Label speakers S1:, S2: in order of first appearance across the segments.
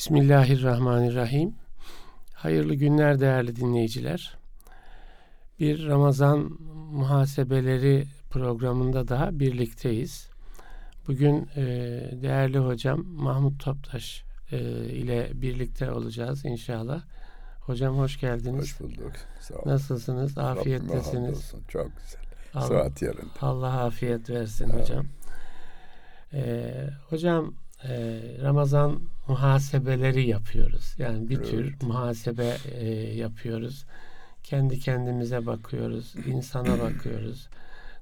S1: Bismillahirrahmanirrahim. Hayırlı günler değerli dinleyiciler. Bir Ramazan muhasebeleri programında daha birlikteyiz. Bugün e, değerli hocam Mahmut Toptaş e, ile birlikte olacağız inşallah. Hocam hoş geldiniz.
S2: Hoş bulduk. Sağ olun.
S1: Nasılsınız? Afiyettesiniz.
S2: Çok güzel.
S1: Allah,
S2: Sıhhat yerinde.
S1: Allah afiyet versin
S2: Amin.
S1: hocam. E, hocam e, Ramazan muhasebeleri yapıyoruz. Yani bir tür
S2: Evet.
S1: muhasebe e, yapıyoruz. Kendi kendimize bakıyoruz, insana bakıyoruz,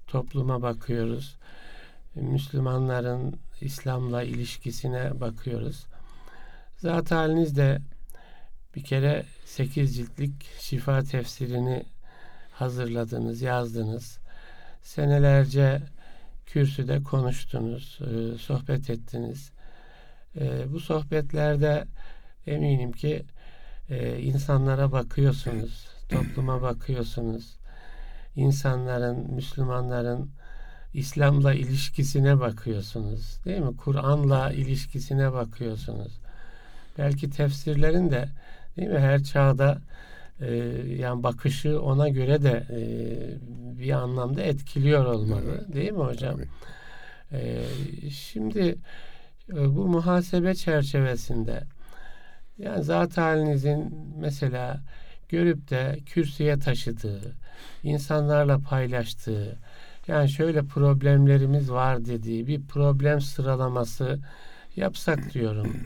S1: topluma bakıyoruz. Müslümanların İslam'la ilişkisine bakıyoruz. Zat haliniz de bir kere 8 ciltlik şifa tefsirini hazırladınız, yazdınız. Senelerce kürsüde konuştunuz, e, sohbet ettiniz. E, bu sohbetlerde eminim ki e, insanlara bakıyorsunuz, topluma bakıyorsunuz. İnsanların, Müslümanların İslam'la ilişkisine bakıyorsunuz. Değil mi? Kur'an'la ilişkisine bakıyorsunuz. Belki tefsirlerin de değil mi her çağda e, yani bakışı ona göre de e, bir anlamda etkiliyor olmalı.
S2: Evet.
S1: Değil mi hocam?
S2: Tabii.
S1: Ee, şimdi e, bu muhasebe çerçevesinde yani zat halinizin mesela görüp de kürsüye taşıdığı, insanlarla paylaştığı, yani şöyle problemlerimiz var dediği bir problem sıralaması yapsak diyorum.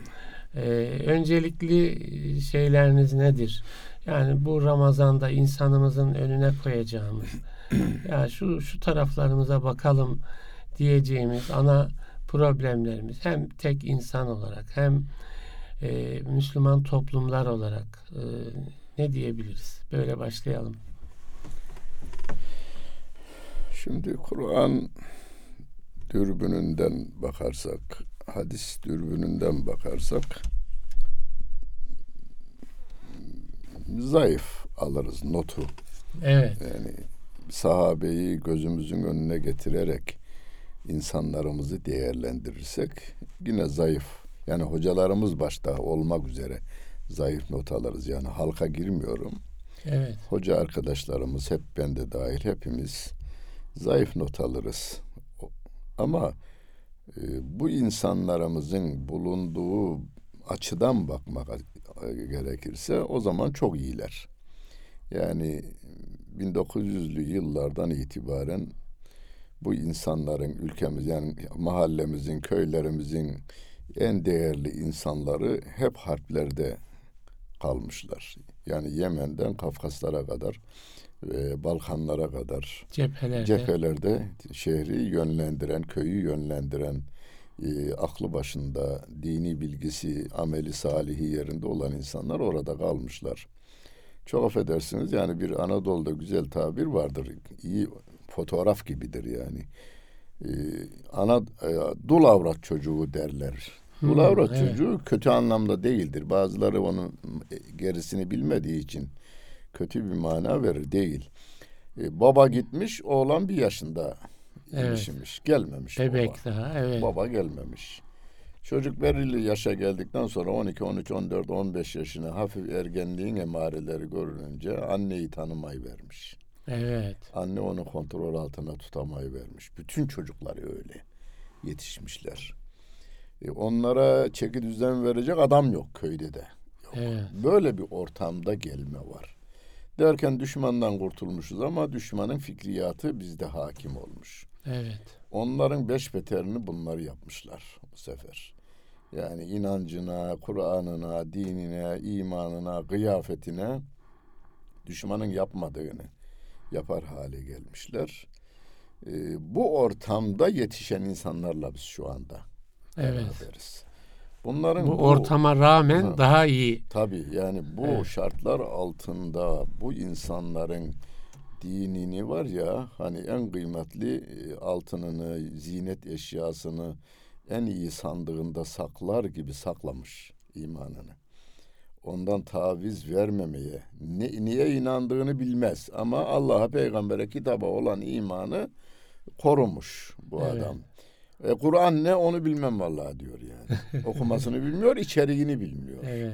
S1: Ee, öncelikli şeyleriniz nedir? Yani bu Ramazan'da insanımızın önüne koyacağımız, ya şu şu taraflarımıza bakalım diyeceğimiz ana problemlerimiz hem tek insan olarak hem e, Müslüman toplumlar olarak e, ne diyebiliriz? Böyle başlayalım.
S2: Şimdi Kur'an dürbününden bakarsak, hadis dürbününden bakarsak zayıf alırız notu.
S1: Evet.
S2: Yani sahabeyi gözümüzün önüne getirerek insanlarımızı değerlendirirsek yine zayıf. Yani hocalarımız başta olmak üzere zayıf not alırız. Yani halka girmiyorum.
S1: Evet.
S2: Hoca arkadaşlarımız hep ben de dahil hepimiz zayıf not alırız. Ama e, bu insanlarımızın bulunduğu açıdan bakmak e, gerekirse o zaman çok iyiler. Yani 1900'lü yıllardan itibaren bu insanların ülkemiz yani mahallemizin, köylerimizin en değerli insanları hep harplerde kalmışlar. Yani Yemen'den Kafkaslara kadar ve Balkanlara kadar
S1: Cephelerde.
S2: cephelerde şehri yönlendiren, köyü yönlendiren, e, aklı başında, dini bilgisi, ameli salihi yerinde olan insanlar orada kalmışlar. Çok affedersiniz yani bir Anadolu'da güzel tabir vardır. İyi fotoğraf gibidir yani. E, ana e, dul avrat çocuğu derler. Dul
S1: Hmm,
S2: avrat
S1: evet.
S2: çocuğu kötü anlamda değildir. Bazıları onun gerisini bilmediği için kötü bir mana verir değil. E, baba gitmiş, oğlan bir yaşında
S1: Evet.
S2: Gelmemiş
S1: Bebek
S2: baba.
S1: daha. Evet.
S2: Baba gelmemiş. Çocuk belirli yaşa geldikten sonra 12, 13, 14, 15 yaşına hafif ergenliğin emareleri görülünce anneyi tanımayı vermiş.
S1: Evet.
S2: Anne onu kontrol altına tutamayı vermiş. Bütün çocuklar öyle yetişmişler. E, onlara çeki düzen verecek adam yok köyde de. Yok.
S1: Evet.
S2: Böyle bir ortamda gelme var. Derken düşmandan kurtulmuşuz ama düşmanın fikriyatı bizde hakim olmuş.
S1: Evet.
S2: Onların beş beterini bunlar yapmışlar bu sefer. Yani inancına, Kur'an'ına, dinine, imanına, kıyafetine düşmanın yapmadığını yapar hale gelmişler. Ee, bu ortamda yetişen insanlarla biz şu anda
S1: Evet.
S2: beraberiz. Bunların
S1: Bu ortama rağmen
S2: Ha.
S1: daha iyi.
S2: Tabii yani bu
S1: Evet.
S2: şartlar altında bu insanların dinini var ya hani en kıymetli e, altınını, zinet eşyasını en iyi sandığında saklar gibi saklamış imanını. Ondan taviz vermemeye, ne, niye inandığını bilmez ama Allah'a, peygambere, kitaba olan imanı korumuş bu
S1: Evet.
S2: adam. E, Kur'an ne onu bilmem vallahi diyor yani. Okumasını bilmiyor, içeriğini bilmiyor.
S1: Evet.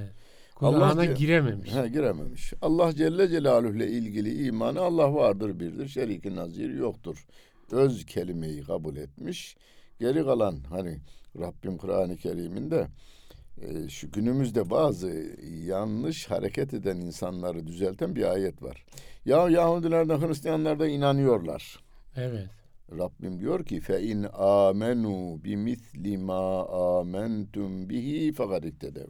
S2: Diye-
S1: girememiş.
S2: Ha, girememiş. Allah Celle Celaluhu ile ilgili imanı Allah vardır birdir. Şeriki naziri yoktur. Öz kelimeyi kabul etmiş. Geri kalan hani Rabbim Kur'an-ı Kerim'inde e, şu günümüzde bazı yanlış hareket eden insanları düzelten bir ayet var. Ya Yahudiler de Hristiyanlar da inanıyorlar.
S1: Evet.
S2: Rabbim diyor ki fe in amenu bi misli ma amentum bihi fakat iktedev.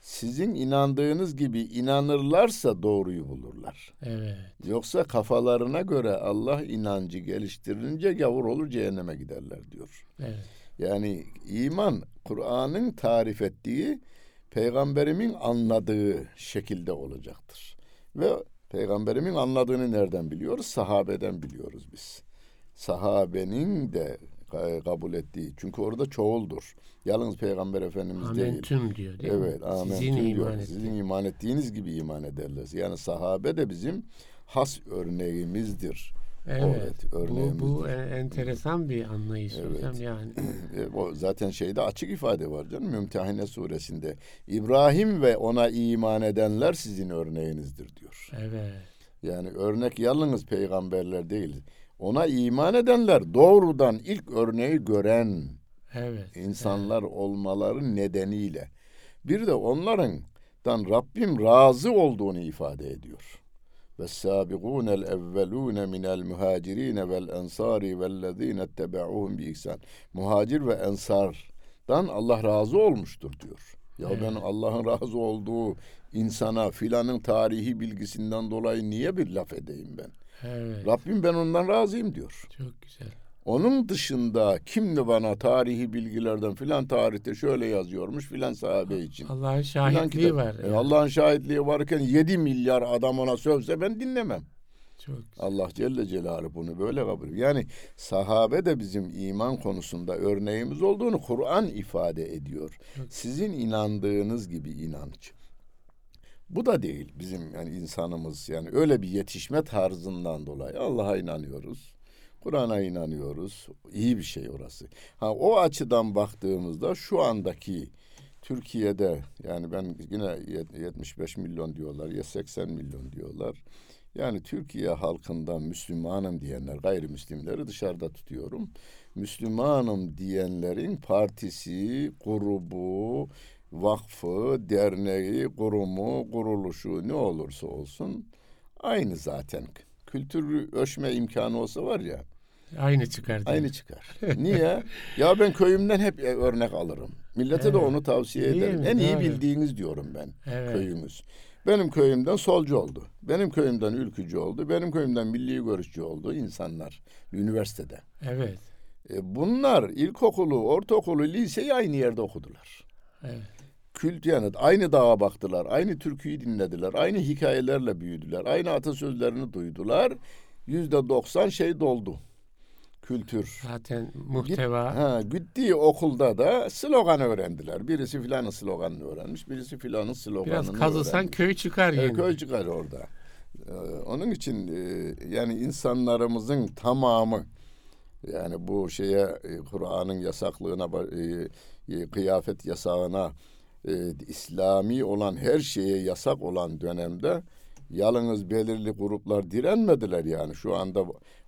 S2: Sizin inandığınız gibi inanırlarsa doğruyu bulurlar.
S1: Evet.
S2: Yoksa kafalarına göre Allah inancı geliştirince gavur olur cehenneme giderler diyor.
S1: Evet.
S2: Yani iman Kur'an'ın tarif ettiği peygamberimin anladığı şekilde olacaktır. Ve peygamberimin anladığını nereden biliyoruz? Sahabeden biliyoruz biz. Sahabenin de ka- kabul ettiği. Çünkü orada çoğuldur. Yalnız peygamber efendimiz değil.
S1: Amentüm diyor değil
S2: Evet,
S1: mi?
S2: amen.
S1: Sizin iman
S2: Sizin
S1: ettiğiniz.
S2: iman ettiğiniz gibi iman ederler. Yani sahabe de bizim has örneğimizdir.
S1: Evet.
S2: Evet,
S1: bu, bu en- enteresan bir anlayış
S2: Evet.
S1: hocam yani.
S2: E, o zaten şeyde açık ifade var canım. Mümtehine suresinde. İbrahim ve ona iman edenler sizin örneğinizdir diyor.
S1: Evet.
S2: Yani örnek yalnız peygamberler değil. Ona iman edenler doğrudan ilk örneği gören
S1: Evet.
S2: insanlar olmaları nedeniyle. Bir de onlardan Rabbim razı olduğunu ifade ediyor. Minel muhacirin vel ensari vellezine ettebe'uhum bi ihsan. Muhacir ve ensardan Allah razı olmuştur diyor. Ya
S1: Evet.
S2: ben Allah'ın razı olduğu insana filanın tarihi bilgisinden dolayı niye bir laf edeyim ben?
S1: Evet.
S2: Rabbim ben ondan razıyım diyor.
S1: Çok güzel.
S2: Onun dışında kimdi bana tarihi bilgilerden filan tarihte şöyle yazıyormuş filan sahabe için.
S1: Allah'ın şahitliği var.
S2: E,
S1: yani.
S2: Allah'ın şahitliği varken 7 milyar adam ona sövse ben dinlemem.
S1: Çok güzel.
S2: Allah Celle Celaluhu bunu böyle kabul ediyor. Yani sahabe de bizim iman konusunda örneğimiz olduğunu Kur'an ifade ediyor. Sizin inandığınız gibi inanç. Bu da değil bizim yani insanımız yani öyle bir yetişme tarzından dolayı Allah'a inanıyoruz. Kur'an'a inanıyoruz. İyi bir şey orası. Ha o açıdan baktığımızda şu andaki Türkiye'de yani ben yine yet- 75 milyon diyorlar ya 80 milyon diyorlar. Yani Türkiye halkından Müslümanım diyenler gayrimüslimleri dışarıda tutuyorum. Müslümanım diyenlerin partisi, grubu, vakfı, derneği, kurumu, kuruluşu ne olursa olsun aynı zaten. Kültürü ölçme imkanı olsa var ya
S1: Aynı çıkar. diyor.
S2: aynı çıkar. Niye? ya ben köyümden hep örnek alırım. Millete de
S1: Evet.
S2: onu tavsiye
S1: Değil
S2: ederim.
S1: mi?
S2: En iyi
S1: Doğru.
S2: bildiğiniz diyorum ben
S1: Evet.
S2: köyümüz. Benim köyümden solcu oldu. Benim köyümden ülkücü oldu. Benim köyümden milli görüşçü oldu insanlar üniversitede.
S1: Evet.
S2: E, bunlar ilkokulu, ortaokulu, liseyi aynı yerde okudular.
S1: Evet.
S2: Kült yani aynı dağa baktılar, aynı türküyü dinlediler, aynı hikayelerle büyüdüler, aynı atasözlerini duydular. Yüzde doksan şey doldu. Kültür.
S1: Zaten
S2: Git-
S1: muhteva
S2: ha, gittiği okulda da slogan öğrendiler. Birisi filanın sloganını öğrenmiş, birisi filanın sloganını
S1: biraz kazısan
S2: öğrenmiş.
S1: köy çıkar
S2: E,
S1: yine.
S2: köy çıkar orada. Ee, onun için e, yani insanlarımızın tamamı yani bu şeye e, Kur'an'ın yasaklığına e, e, kıyafet yasağına e, İslami olan her şeye yasak olan dönemde yalnız belirli gruplar direnmediler yani şu anda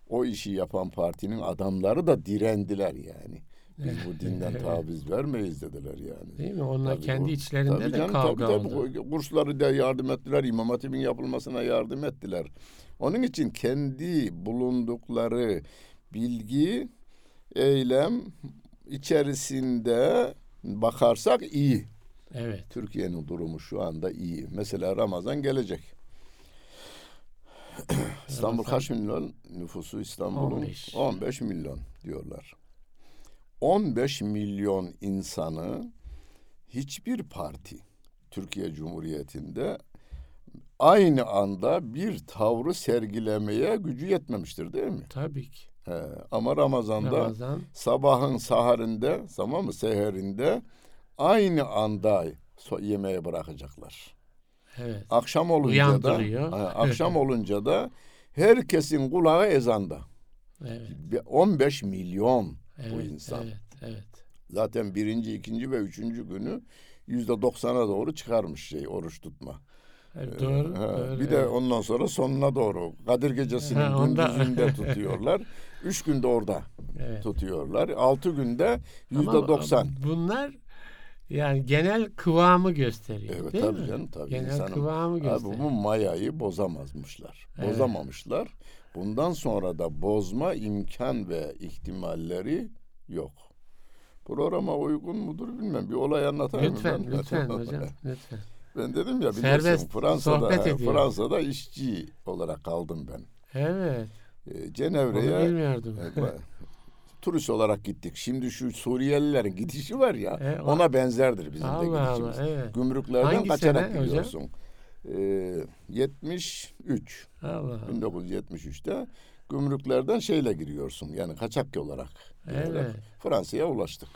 S2: o işi yapan partinin adamları da direndiler yani. Biz bu dinden taviz vermeyiz dediler yani.
S1: Değil mi? Onlar
S2: Tabii
S1: kendi
S2: o-
S1: içlerinde
S2: Tabii
S1: de
S2: canım,
S1: kavga
S2: tabii, tabii.
S1: oldu.
S2: Kursları da yardım ettiler. İmam Hatip'in yapılmasına yardım ettiler. Onun için kendi bulundukları bilgi, eylem içerisinde bakarsak iyi.
S1: Evet.
S2: Türkiye'nin durumu şu anda iyi. Mesela Ramazan gelecek. İstanbul kaç milyon nüfusu İstanbul'un?
S1: 15.
S2: 15 milyon diyorlar. 15 milyon insanı hiçbir parti Türkiye Cumhuriyeti'nde aynı anda bir tavrı sergilemeye gücü yetmemiştir değil mi?
S1: Tabii ki.
S2: He, ama Ramazan'da
S1: Ramazan
S2: sabahın saharinde, tamam mı? Seherinde aynı anda yemeğe bırakacaklar.
S1: Evet.
S2: Akşam olunca da akşam olunca da herkesin kulağı ezanda.
S1: Evet.
S2: Bir 15 milyon
S1: Evet,
S2: insan.
S1: Evet, evet.
S2: Zaten birinci, ikinci ve üçüncü günü yüzde doksana doğru çıkarmış şey oruç tutma.
S1: Evet,
S2: Ee,
S1: doğru,
S2: ha,
S1: doğru.
S2: bir de
S1: evet.
S2: ondan sonra sonuna doğru Kadir Gecesi'nin
S1: Ha,
S2: gündüzünde tutuyorlar. Üç günde orada
S1: Evet.
S2: tutuyorlar. Altı günde yüzde doksan.
S1: Bunlar yani genel kıvamı gösteriyor.
S2: Evet
S1: değil
S2: tabii
S1: mi?
S2: canım tabii.
S1: Genel
S2: insanın-
S1: kıvamı
S2: Abi
S1: gösteriyor.
S2: bu mayayı bozamazmışlar.
S1: Evet.
S2: Bozamamışlar. Bundan sonra da bozma imkan ve ihtimalleri yok. Programa uygun mudur bilmem. Bir olay anlatayım
S1: Lütfen,
S2: mı ben?
S1: lütfen hocam, lütfen.
S2: Ben dedim ya
S1: Serbest
S2: Fransa'da. Fransa'da işçi olarak kaldım ben.
S1: Evet,
S2: Ee, Cenevre'ye turist olarak gittik. Şimdi şu Suriyelilerin gidişi var ya
S1: E, o-
S2: ona benzerdir bizim de
S1: Allah
S2: gidişimiz.
S1: Allah, evet.
S2: Gümrüklerden
S1: Hangi
S2: kaçarak
S1: sene hocam?
S2: gidiyorsun. Ee, 73
S1: Allah Allah.
S2: 1973'te gümrüklerden şeyle giriyorsun. Yani kaçak olarak. girerek
S1: Evet.
S2: Fransa'ya ulaştık.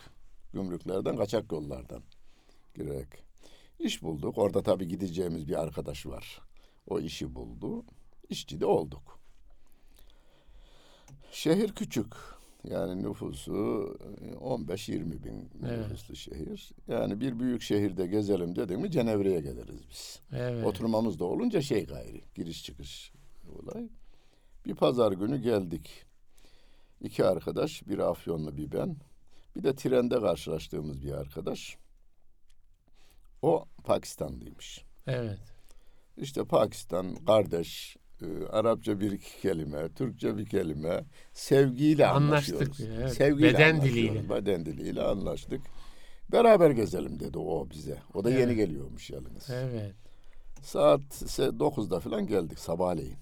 S2: Gümrüklerden kaçak yollardan girerek. İş bulduk. Orada tabii gideceğimiz bir arkadaş var. O işi buldu. İşçi de olduk. Şehir küçük. Yani nüfusu e, 15-20 bin
S1: Evet.
S2: nüfuslu şehir. Yani bir büyük şehirde gezelim dedik mi Cenevre'ye geliriz biz.
S1: Evet.
S2: Oturmamız da olunca şey gayri. Giriş çıkış olay. Bir pazar günü geldik. İki arkadaş, bir Afyonlu bir ben. Bir de trende karşılaştığımız bir arkadaş. O Pakistanlıymış.
S1: Evet.
S2: İşte Pakistan kardeş, e, Arapça bir iki kelime, Türkçe bir kelime, sevgiyle
S1: Anlaştık
S2: anlaşıyoruz.
S1: evet.
S2: Sevgiyle
S1: Beden diliyle.
S2: Beden diliyle anlaştık. Beraber gezelim dedi o bize. O da yeni
S1: Evet.
S2: geliyormuş yalnız.
S1: Evet.
S2: Saat se- 9'da falan geldik sabahleyin.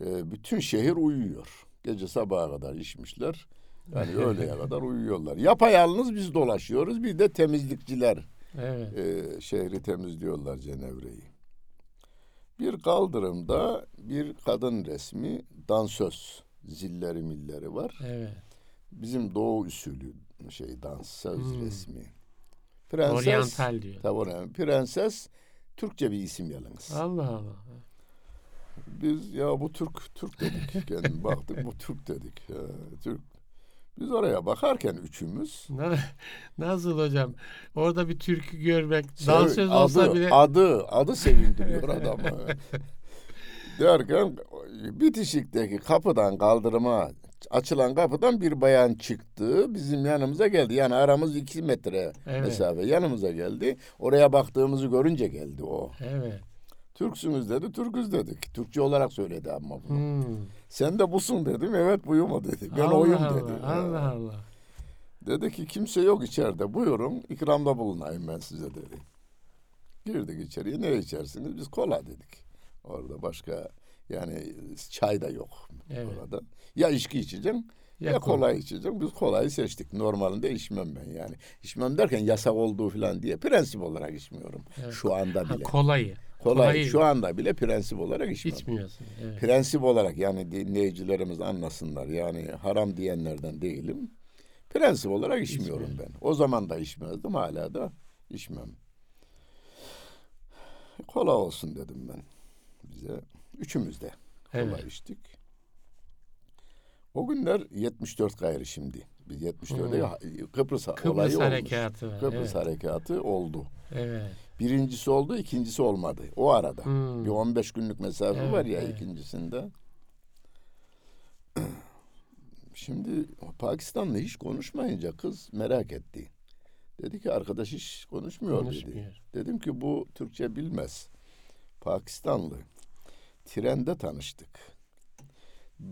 S2: Ee, bütün şehir uyuyor. Gece sabaha kadar içmişler. Yani öğleye kadar uyuyorlar. Yapayalnız biz dolaşıyoruz. Bir de temizlikçiler
S1: Evet.
S2: e, şehri temizliyorlar Cenevre'yi. Bir kaldırımda bir kadın resmi dansöz zilleri milleri var.
S1: Evet.
S2: Bizim doğu usulü şey dansöz
S1: Hmm.
S2: resmi. Prenses,
S1: Oryantal diyor.
S2: Tabii önemli. Prenses Türkçe bir isim yalnız.
S1: Allah Allah.
S2: Biz ya bu Türk Türk dedik. Yani baktık bu Türk dedik. Ya, Türk. Biz oraya bakarken üçümüz
S1: Na- Nasıl hocam? Orada bir türkü görmek,
S2: sev-
S1: dansöz olsa
S2: adı,
S1: bile
S2: adı adı sevindiriyor adamı. Derken bitişikteki kapıdan kaldırıma açılan kapıdan bir bayan çıktı. Bizim yanımıza geldi. Yani aramız iki metre
S1: Evet.
S2: mesafe. Yanımıza geldi. Oraya baktığımızı görünce geldi o.
S1: Evet.
S2: Türksünüz dedi. Türküz dedik. Türkçe olarak söyledi ama bunu.
S1: Hmm.
S2: Sen de busun dedim. Evet buyum o dedi. Ben
S1: Allah
S2: oyum
S1: Allah,
S2: dedi.
S1: Allah
S2: Ha.
S1: Allah.
S2: Dedi ki kimse yok içeride. Buyurun ikramda bulunayım ben size dedi. Girdik içeriye. Ne içersiniz? Biz kola dedik. Orada başka yani çay da yok
S1: Evet.
S2: orada. Ya içki içeceğim ya,
S1: Ya
S2: kola içeceğim. Biz kolayı seçtik. Normalinde içmem ben yani. İçmem derken yasak olduğu falan diye prensip olarak içmiyorum.
S1: Evet.
S2: Şu anda
S1: Ha,
S2: bile.
S1: kolayı.
S2: Kolay
S1: kolayı
S2: şu anda bile prensip olarak içmem.
S1: İçmiyorsun. Evet.
S2: Prensip olarak yani dinleyicilerimiz anlasınlar. Yani haram diyenlerden değilim. Prensip olarak içmiyorum ben. O zaman da içmezdim. Hala da içmem. Kola olsun dedim ben bize. Üçümüz de kola
S1: Evet.
S2: içtik. O günler 74 gayrı şimdi. Biz 74'te Kıbrıs,
S1: Kıbrıs
S2: olayı olmuş.
S1: harekatı var.
S2: Kıbrıs
S1: evet.
S2: harekatı oldu.
S1: evet.
S2: Birincisi oldu, ikincisi olmadı. O arada.
S1: Hmm.
S2: Bir 15 günlük mesafe
S1: Evet,
S2: var ya
S1: evet.
S2: ikincisinde. Şimdi Pakistanlı hiç konuşmayınca kız merak etti. Dedi ki arkadaş hiç konuşmuyor, dedi.
S1: Konuşmuyor.
S2: Dedim ki bu Türkçe bilmez. Pakistanlı. Trende tanıştık.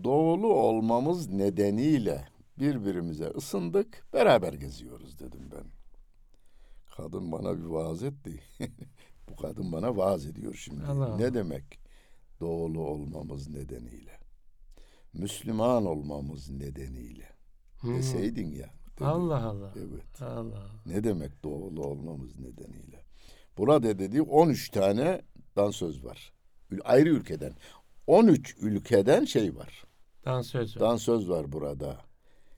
S2: Doğulu olmamız nedeniyle birbirimize ısındık, beraber geziyoruz dedim ben. Kadın bana bir vaaz etti. bu kadın bana vaaz ediyor şimdi.
S1: Allah Allah.
S2: Ne demek? Doğulu olmamız nedeniyle. Müslüman olmamız nedeniyle.
S1: Hmm.
S2: Deseydin ya. dedi.
S1: Allah Allah.
S2: Evet.
S1: Allah Allah.
S2: Ne demek doğulu olmamız nedeniyle? Burada dedi 13 tane dansöz var. Ayrı ülkeden. 13 ülkeden şey var.
S1: Dansöz var.
S2: Dansöz var burada.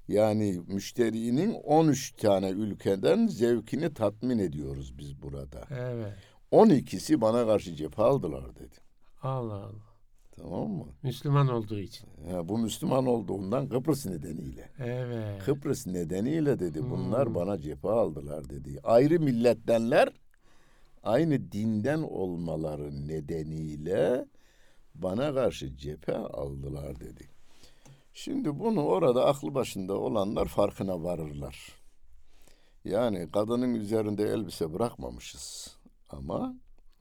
S2: Yani müşterinin 13 tane ülkeden zevkini tatmin ediyoruz biz burada.
S1: Evet.
S2: 12'si bana karşı cephe aldılar dedi.
S1: Allah Allah.
S2: Tamam mı?
S1: Müslüman olduğu için.
S2: Ya bu Müslüman olduğundan Kıbrıs nedeniyle.
S1: Evet.
S2: Kıbrıs nedeniyle dedi bunlar
S1: Hmm.
S2: bana cephe aldılar dedi. Ayrı millettenler aynı dinden olmaları nedeniyle bana karşı cephe aldılar dedi. Şimdi bunu orada aklı başında olanlar farkına varırlar. Yani kadının üzerinde elbise bırakmamışız ama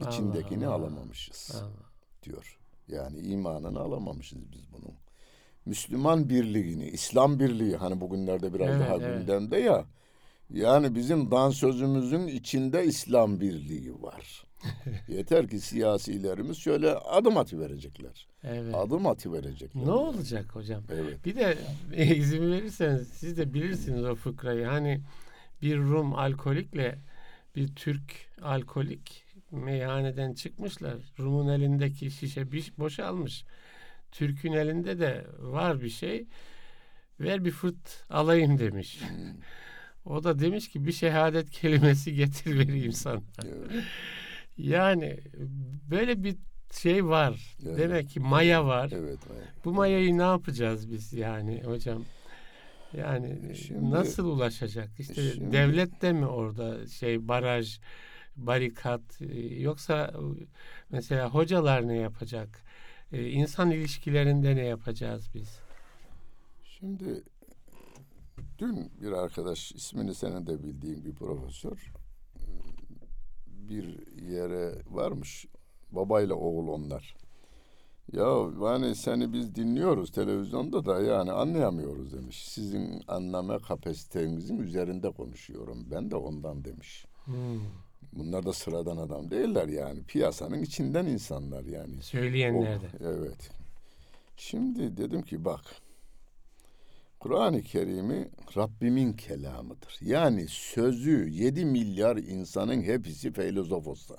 S2: içindekini
S1: Allah Allah.
S2: alamamışız
S1: Allah.
S2: diyor. Yani imanını alamamışız biz bunun. Müslüman birliğini, İslam birliği hani bugünlerde biraz
S1: Evet,
S2: daha
S1: evet.
S2: gündemde ya. Yani bizim dansözümüzün içinde İslam birliği var. Yeter ki siyasilerimiz şöyle adım atıverecekler.
S1: Evet.
S2: Adım atıverecekler.
S1: Ne olacak hocam?
S2: Evet.
S1: Bir de e, izin verirseniz siz de bilirsiniz o fıkrayı. Hani bir Rum alkolikle bir Türk alkolik meyhaneden çıkmışlar. Rum'un elindeki şişe bir boşalmış. Türk'ün elinde de var bir şey. Ver bir fırt alayım demiş. O da demiş ki bir şehadet kelimesi getir vereyim sana.
S2: Evet.
S1: Yani böyle bir şey var.
S2: Evet.
S1: Demek ki maya var.
S2: Evet. evet.
S1: Bu mayayı ne yapacağız biz yani hocam? Yani
S2: Şimdi-
S1: nasıl ulaşacak? İşte
S2: şimdi-
S1: devlet de mi orada şey baraj, barikat e, yoksa e, mesela hocalar ne yapacak? E, İnsan ilişkilerinde ne yapacağız biz?
S2: Şimdi dün bir arkadaş ismini senin de bildiğin bir profesör bir yere varmış. Babayla oğul onlar. Ya yani seni biz dinliyoruz televizyonda da yani anlayamıyoruz demiş. Sizin anlama kapasitenizin üzerinde konuşuyorum. Ben de ondan demiş.
S1: Hmm,
S2: Bunlar da sıradan adam değiller yani. Piyasanın içinden insanlar yani.
S1: Söyleyenler de.
S2: Evet. Şimdi dedim ki bak. Kur'an-ı Kerim'i Rabbimin kelamıdır. Yani sözü 7 milyar insanın hepsi filozof olsa.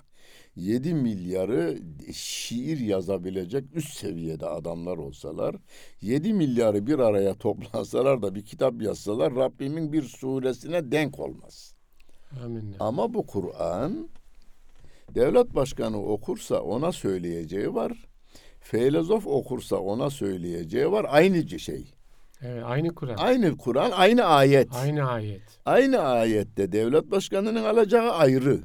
S2: 7 milyarı şiir yazabilecek üst seviyede adamlar olsalar, 7 milyarı bir araya toplasalar da bir kitap yazsalar Rabbimin bir suresine denk olmaz.
S1: Amin.
S2: Ama bu Kur'an devlet başkanı okursa ona söyleyeceği var. Filozof okursa ona söyleyeceği var. Aynı şey.
S1: Evet, aynı Kur'an.
S2: Aynı Kur'an, aynı ayet.
S1: Aynı ayet.
S2: Aynı ayette devlet başkanının alacağı ayrı.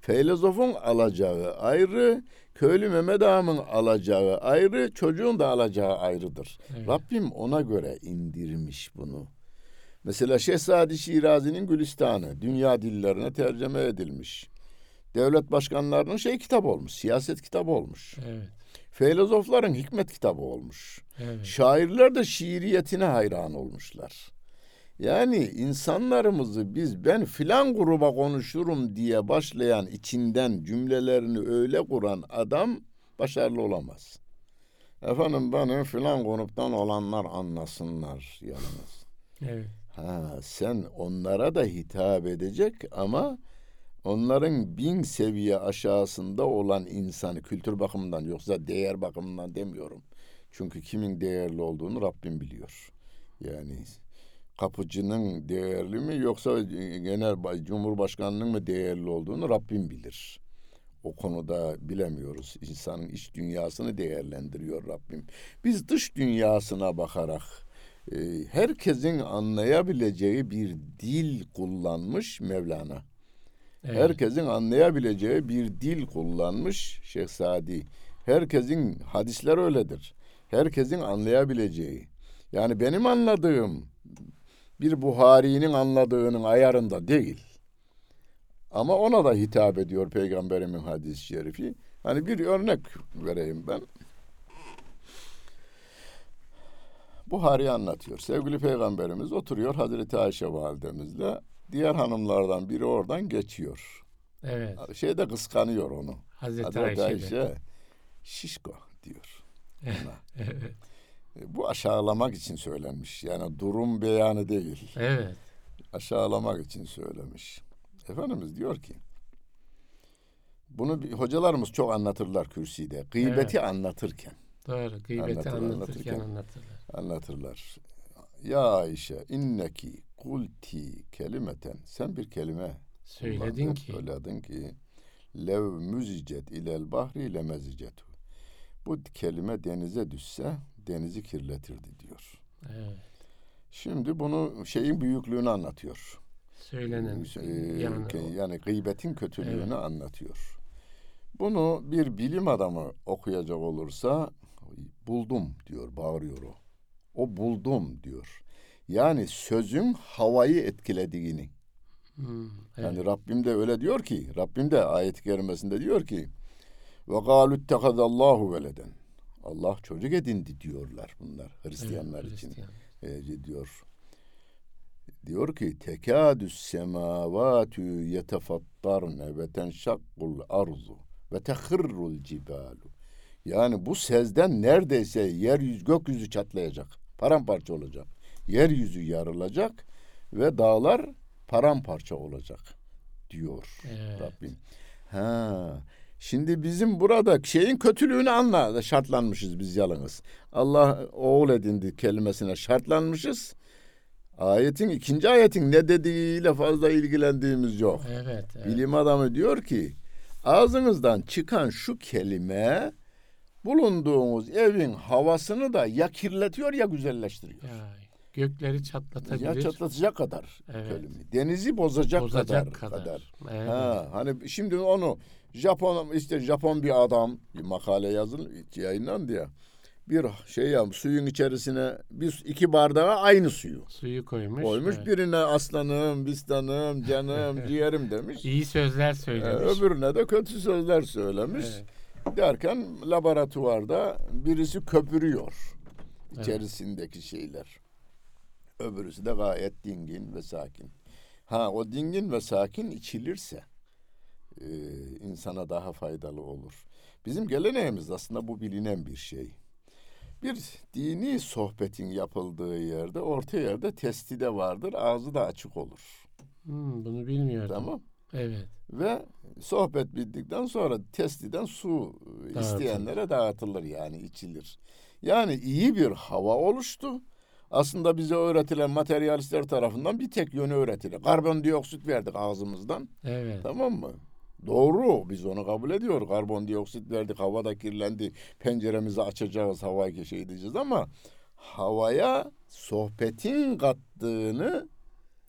S2: Filozofun alacağı ayrı, köylü Mehmet Ağam'ın alacağı ayrı, çocuğun da alacağı ayrıdır.
S1: Evet.
S2: Rabbim ona göre indirmiş bunu. Mesela Şehzadi Şirazi'nin Gülistanı dünya dillerine tercüme edilmiş. Devlet başkanlarının şey kitabı olmuş, siyaset kitabı olmuş.
S1: Evet.
S2: Filozofların hikmet kitabı olmuş.
S1: Evet.
S2: Şairler de şiiriyetine hayran olmuşlar. Yani insanlarımızı biz ben filan gruba konuşurum diye başlayan içinden cümlelerini öyle kuran adam başarılı olamaz. Efendim beni filan gruptan olanlar anlasınlar yalnız.
S1: Evet.
S2: Ha, sen onlara da hitap edecek ama onların bin seviye aşağısında olan insanı kültür bakımından yoksa değer bakımından demiyorum. Çünkü kimin değerli olduğunu Rabbim biliyor. Yani kapıcının değerli mi yoksa genel bay- cumhurbaşkanının mı değerli olduğunu Rabbim bilir. O konuda bilemiyoruz. İnsanın iç dünyasını değerlendiriyor Rabbim. Biz dış dünyasına bakarak e, herkesin anlayabileceği bir dil kullanmış Mevlana.
S1: Evet.
S2: Herkesin anlayabileceği bir dil kullanmış Şeyh Sadi. Herkesin hadisler öyledir. Herkesin anlayabileceği. Yani benim anladığım bir Buhari'nin anladığının ayarında değil. Ama ona da hitap ediyor Peygamberimin hadis-i şerifi. Hani bir örnek vereyim ben. Buhari anlatıyor. Sevgili Peygamberimiz oturuyor Hazreti Ayşe validemizle. Diğer hanımlardan biri oradan geçiyor.
S1: Evet.
S2: Şeyde kıskanıyor onu.
S1: Hazreti,
S2: Hazreti. Ayşe şişko diyor. ona.
S1: Evet.
S2: E, Bu aşağılamak için söylenmiş. Yani durum beyanı değil.
S1: Evet.
S2: Aşağılamak için söylemiş. Efendimiz diyor ki bunu bir- hocalarımız çok anlatırlar kürsüde. Gıybeti anlatırken
S1: Doğru. Gıybeti
S2: Anlatır-
S1: anlatırken
S2: anlatırken.
S1: anlatırlar.
S2: anlatırlar. Ya Ayşe inneki kulti kelimeten sen bir kelime
S1: Söyledin ki.
S2: Söyledin ki lev müzicet ilel bahri le mezicetu. Bu kelime denize düşse denizi kirletirdi diyor.
S1: Evet.
S2: Şimdi bunu şeyin büyüklüğünü anlatıyor.
S1: Söylenen
S2: Ee,
S1: yani
S2: yani gıybetin kötülüğünü
S1: Evet.
S2: anlatıyor. Bunu bir bilim adamı okuyacak olursa buldum diyor, bağırıyor o. O buldum diyor. Yani sözün havayı etkilediğini.
S1: Hmm, evet.
S2: Yani Rabbim de öyle diyor ki, Rabbim de ayet-i kerimesinde diyor ki ve galu ittekadallahu veleden. Allah çocuk edindi diyorlar bunlar Hristiyanlar
S1: Evet,
S2: için.
S1: Hristiyan.
S2: E, diyor. Diyor ki tekadüs semavatu yetefattarne ve tenşakkul arzu ve tehirrul cibalu. Yani bu sezden neredeyse yeryüzü gökyüzü çatlayacak. Paramparça olacak. Yeryüzü yarılacak ve dağlar paramparça olacak diyor
S1: Evet.
S2: Rabbim. Ha. Şimdi bizim burada şeyin kötülüğünü anla şartlanmışız biz yalnız. Allah oğul edindi kelimesine şartlanmışız. Ayetin ikinci ayetin ne dediğiyle fazla ilgilendiğimiz yok.
S1: Evet, evet.
S2: Bilim adamı diyor ki ağzınızdan çıkan şu kelime bulunduğunuz evin havasını da ya kirletiyor ya güzelleştiriyor.
S1: Ya, gökleri çatlatabilir.
S2: Ya çatlatacak kadar
S1: Evet.
S2: kelime. Denizi bozacak,
S1: bozacak
S2: kadar.
S1: kadar. Evet.
S2: Ha, hani şimdi onu Japon işte Japon bir adam bir makale yazın yayınlandı ya. Bir şey ya suyun içerisine bir iki bardağa aynı suyu
S1: Suyu koymuş.
S2: koymuş.
S1: evet.
S2: Birine aslanım, bistanım, canım, ciğerim demiş.
S1: İyi sözler
S2: Ee,
S1: söylemiş.
S2: öbürüne de kötü sözler söylemiş.
S1: Evet.
S2: Derken laboratuvarda birisi köpürüyor
S1: Evet.
S2: içerisindeki şeyler. Öbürüsü de gayet dingin ve sakin. Ha o dingin ve sakin içilirse e, insana daha faydalı olur. Bizim geleneğimiz aslında bu bilinen bir şey. Bir dini sohbetin yapıldığı yerde orta yerde testi de vardır ağzı da açık olur.
S1: Hmm, bunu bilmiyordum.
S2: Tamam.
S1: Evet.
S2: Ve sohbet bittikten sonra testiden su
S1: Dağıtılır.
S2: isteyenlere dağıtılır yani içilir. Yani iyi bir hava oluştu. Aslında bize öğretilen materyalistler tarafından bir tek yönü öğretilir. Karbondioksit verdik ağzımızdan.
S1: Evet.
S2: Tamam mı? Doğru. Biz onu kabul ediyoruz. Karbondioksit verdik. Hava da kirlendi. Penceremizi açacağız. Havayı şey edeceğiz ama havaya sohbetin kattığını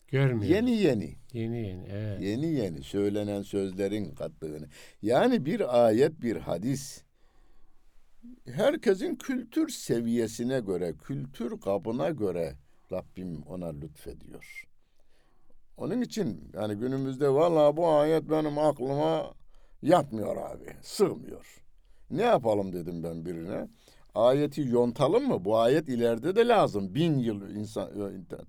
S1: Görmüyor.
S2: yeni yeni
S1: Yeni yeni. Evet.
S2: yeni yeni söylenen sözlerin kattığını. Yani bir ayet, bir hadis herkesin kültür seviyesine göre, kültür kabına göre Rabbim ona lütfediyor. Onun için yani günümüzde vallahi bu ayet benim aklıma yatmıyor abi, sığmıyor. Ne yapalım dedim ben birine. Ayeti yontalım mı? Bu ayet ileride de lazım. Bin yıl insan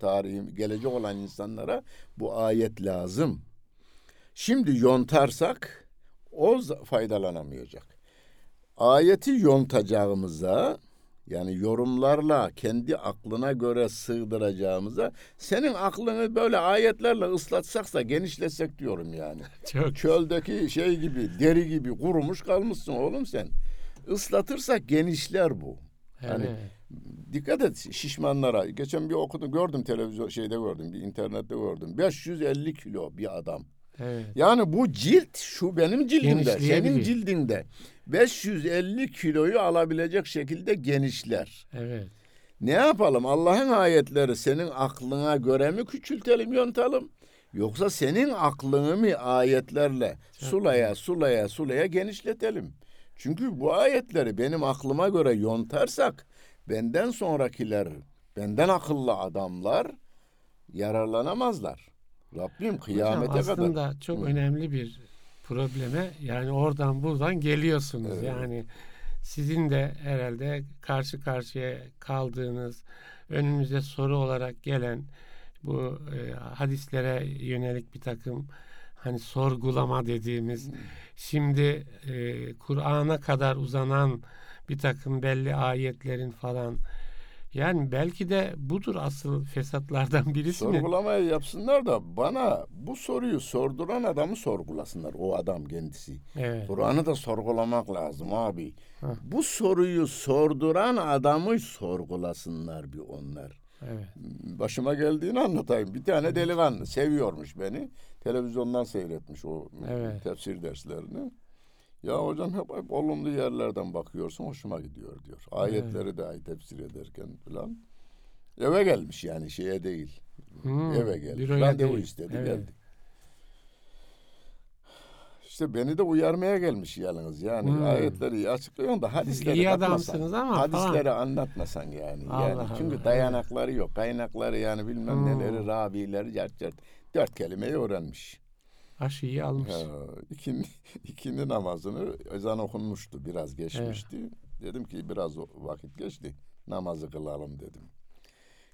S2: tarihi gelecek olan insanlara bu ayet lazım. Şimdi yontarsak o faydalanamayacak. Ayeti yontacağımıza yani yorumlarla kendi aklına göre sığdıracağımıza senin aklını böyle ayetlerle ıslatsak da genişletsek diyorum yani.
S1: Çok
S2: Çöldeki şey gibi deri gibi kurumuş kalmışsın oğlum sen. Islatırsak genişler bu.
S1: Evet.
S2: Dikkat et şişmanlara. Geçen bir okudum gördüm televizyon şeyde gördüm bir internette gördüm. 550 kilo bir adam.
S1: Evet.
S2: Yani bu cilt şu benim cildimde, senin cildinde. 550 kiloyu alabilecek şekilde genişler.
S1: Evet.
S2: Ne yapalım? Allah'ın ayetleri senin aklına göre mi küçültelim, yontalım? Yoksa senin aklını mı ayetlerle sulaya, sulaya, sulaya genişletelim? Çünkü bu ayetleri benim aklıma göre yontarsak benden sonrakiler, benden akıllı adamlar yararlanamazlar. Rabbim kıyamete
S1: Hocam
S2: kadar.
S1: aslında çok
S2: Hı.
S1: önemli bir probleme yani oradan buradan geliyorsunuz.
S2: Evet.
S1: Yani sizin de herhalde karşı karşıya kaldığınız önünüze soru olarak gelen bu e, hadislere yönelik bir takım hani sorgulama dediğimiz şimdi e, Kur'an'a kadar uzanan bir takım belli ayetlerin falan yani belki de budur asıl fesatlardan birisi mi?
S2: Sorgulamayı yapsınlar da bana bu soruyu sorduran adamı sorgulasınlar. O adam kendisi.
S1: Evet.
S2: Kur'an'ı da sorgulamak lazım abi.
S1: Heh.
S2: Bu soruyu sorduran adamı sorgulasınlar bir onlar.
S1: Evet.
S2: Başıma geldiğini anlatayım. Bir tane delikanlı seviyormuş beni. Televizyondan seyretmiş o
S1: Evet.
S2: tefsir derslerini. Ya hocam hep, hep olumlu yerlerden bakıyorsun hoşuma gidiyor diyor. Ayetleri dahi tefsir ederken falan. Eve gelmiş yani şeye değil.
S1: Hmm,
S2: Eve geldi.
S1: büroya
S2: Randevu
S1: değil.
S2: istedi
S1: Evet.
S2: geldi. İşte beni de uyarmaya gelmiş yalnız yani
S1: Hmm.
S2: ayetleri açıklıyorsun da hadisleri
S1: iyi adamsınız ama
S2: hadisleri anlatmasan yani.
S1: Allah
S2: yani çünkü
S1: Allah,
S2: dayanakları yok. Kaynakları yani bilmem
S1: Hmm.
S2: neleri, ravileri, cart cart. Dört kelimeyi öğrenmiş.
S1: Aşı iyi almış.
S2: Ha, ikindi, ikindi namazını ezan okunmuştu. Biraz geçmişti. Dedim ki biraz vakit geçti. Namazı kılalım dedim.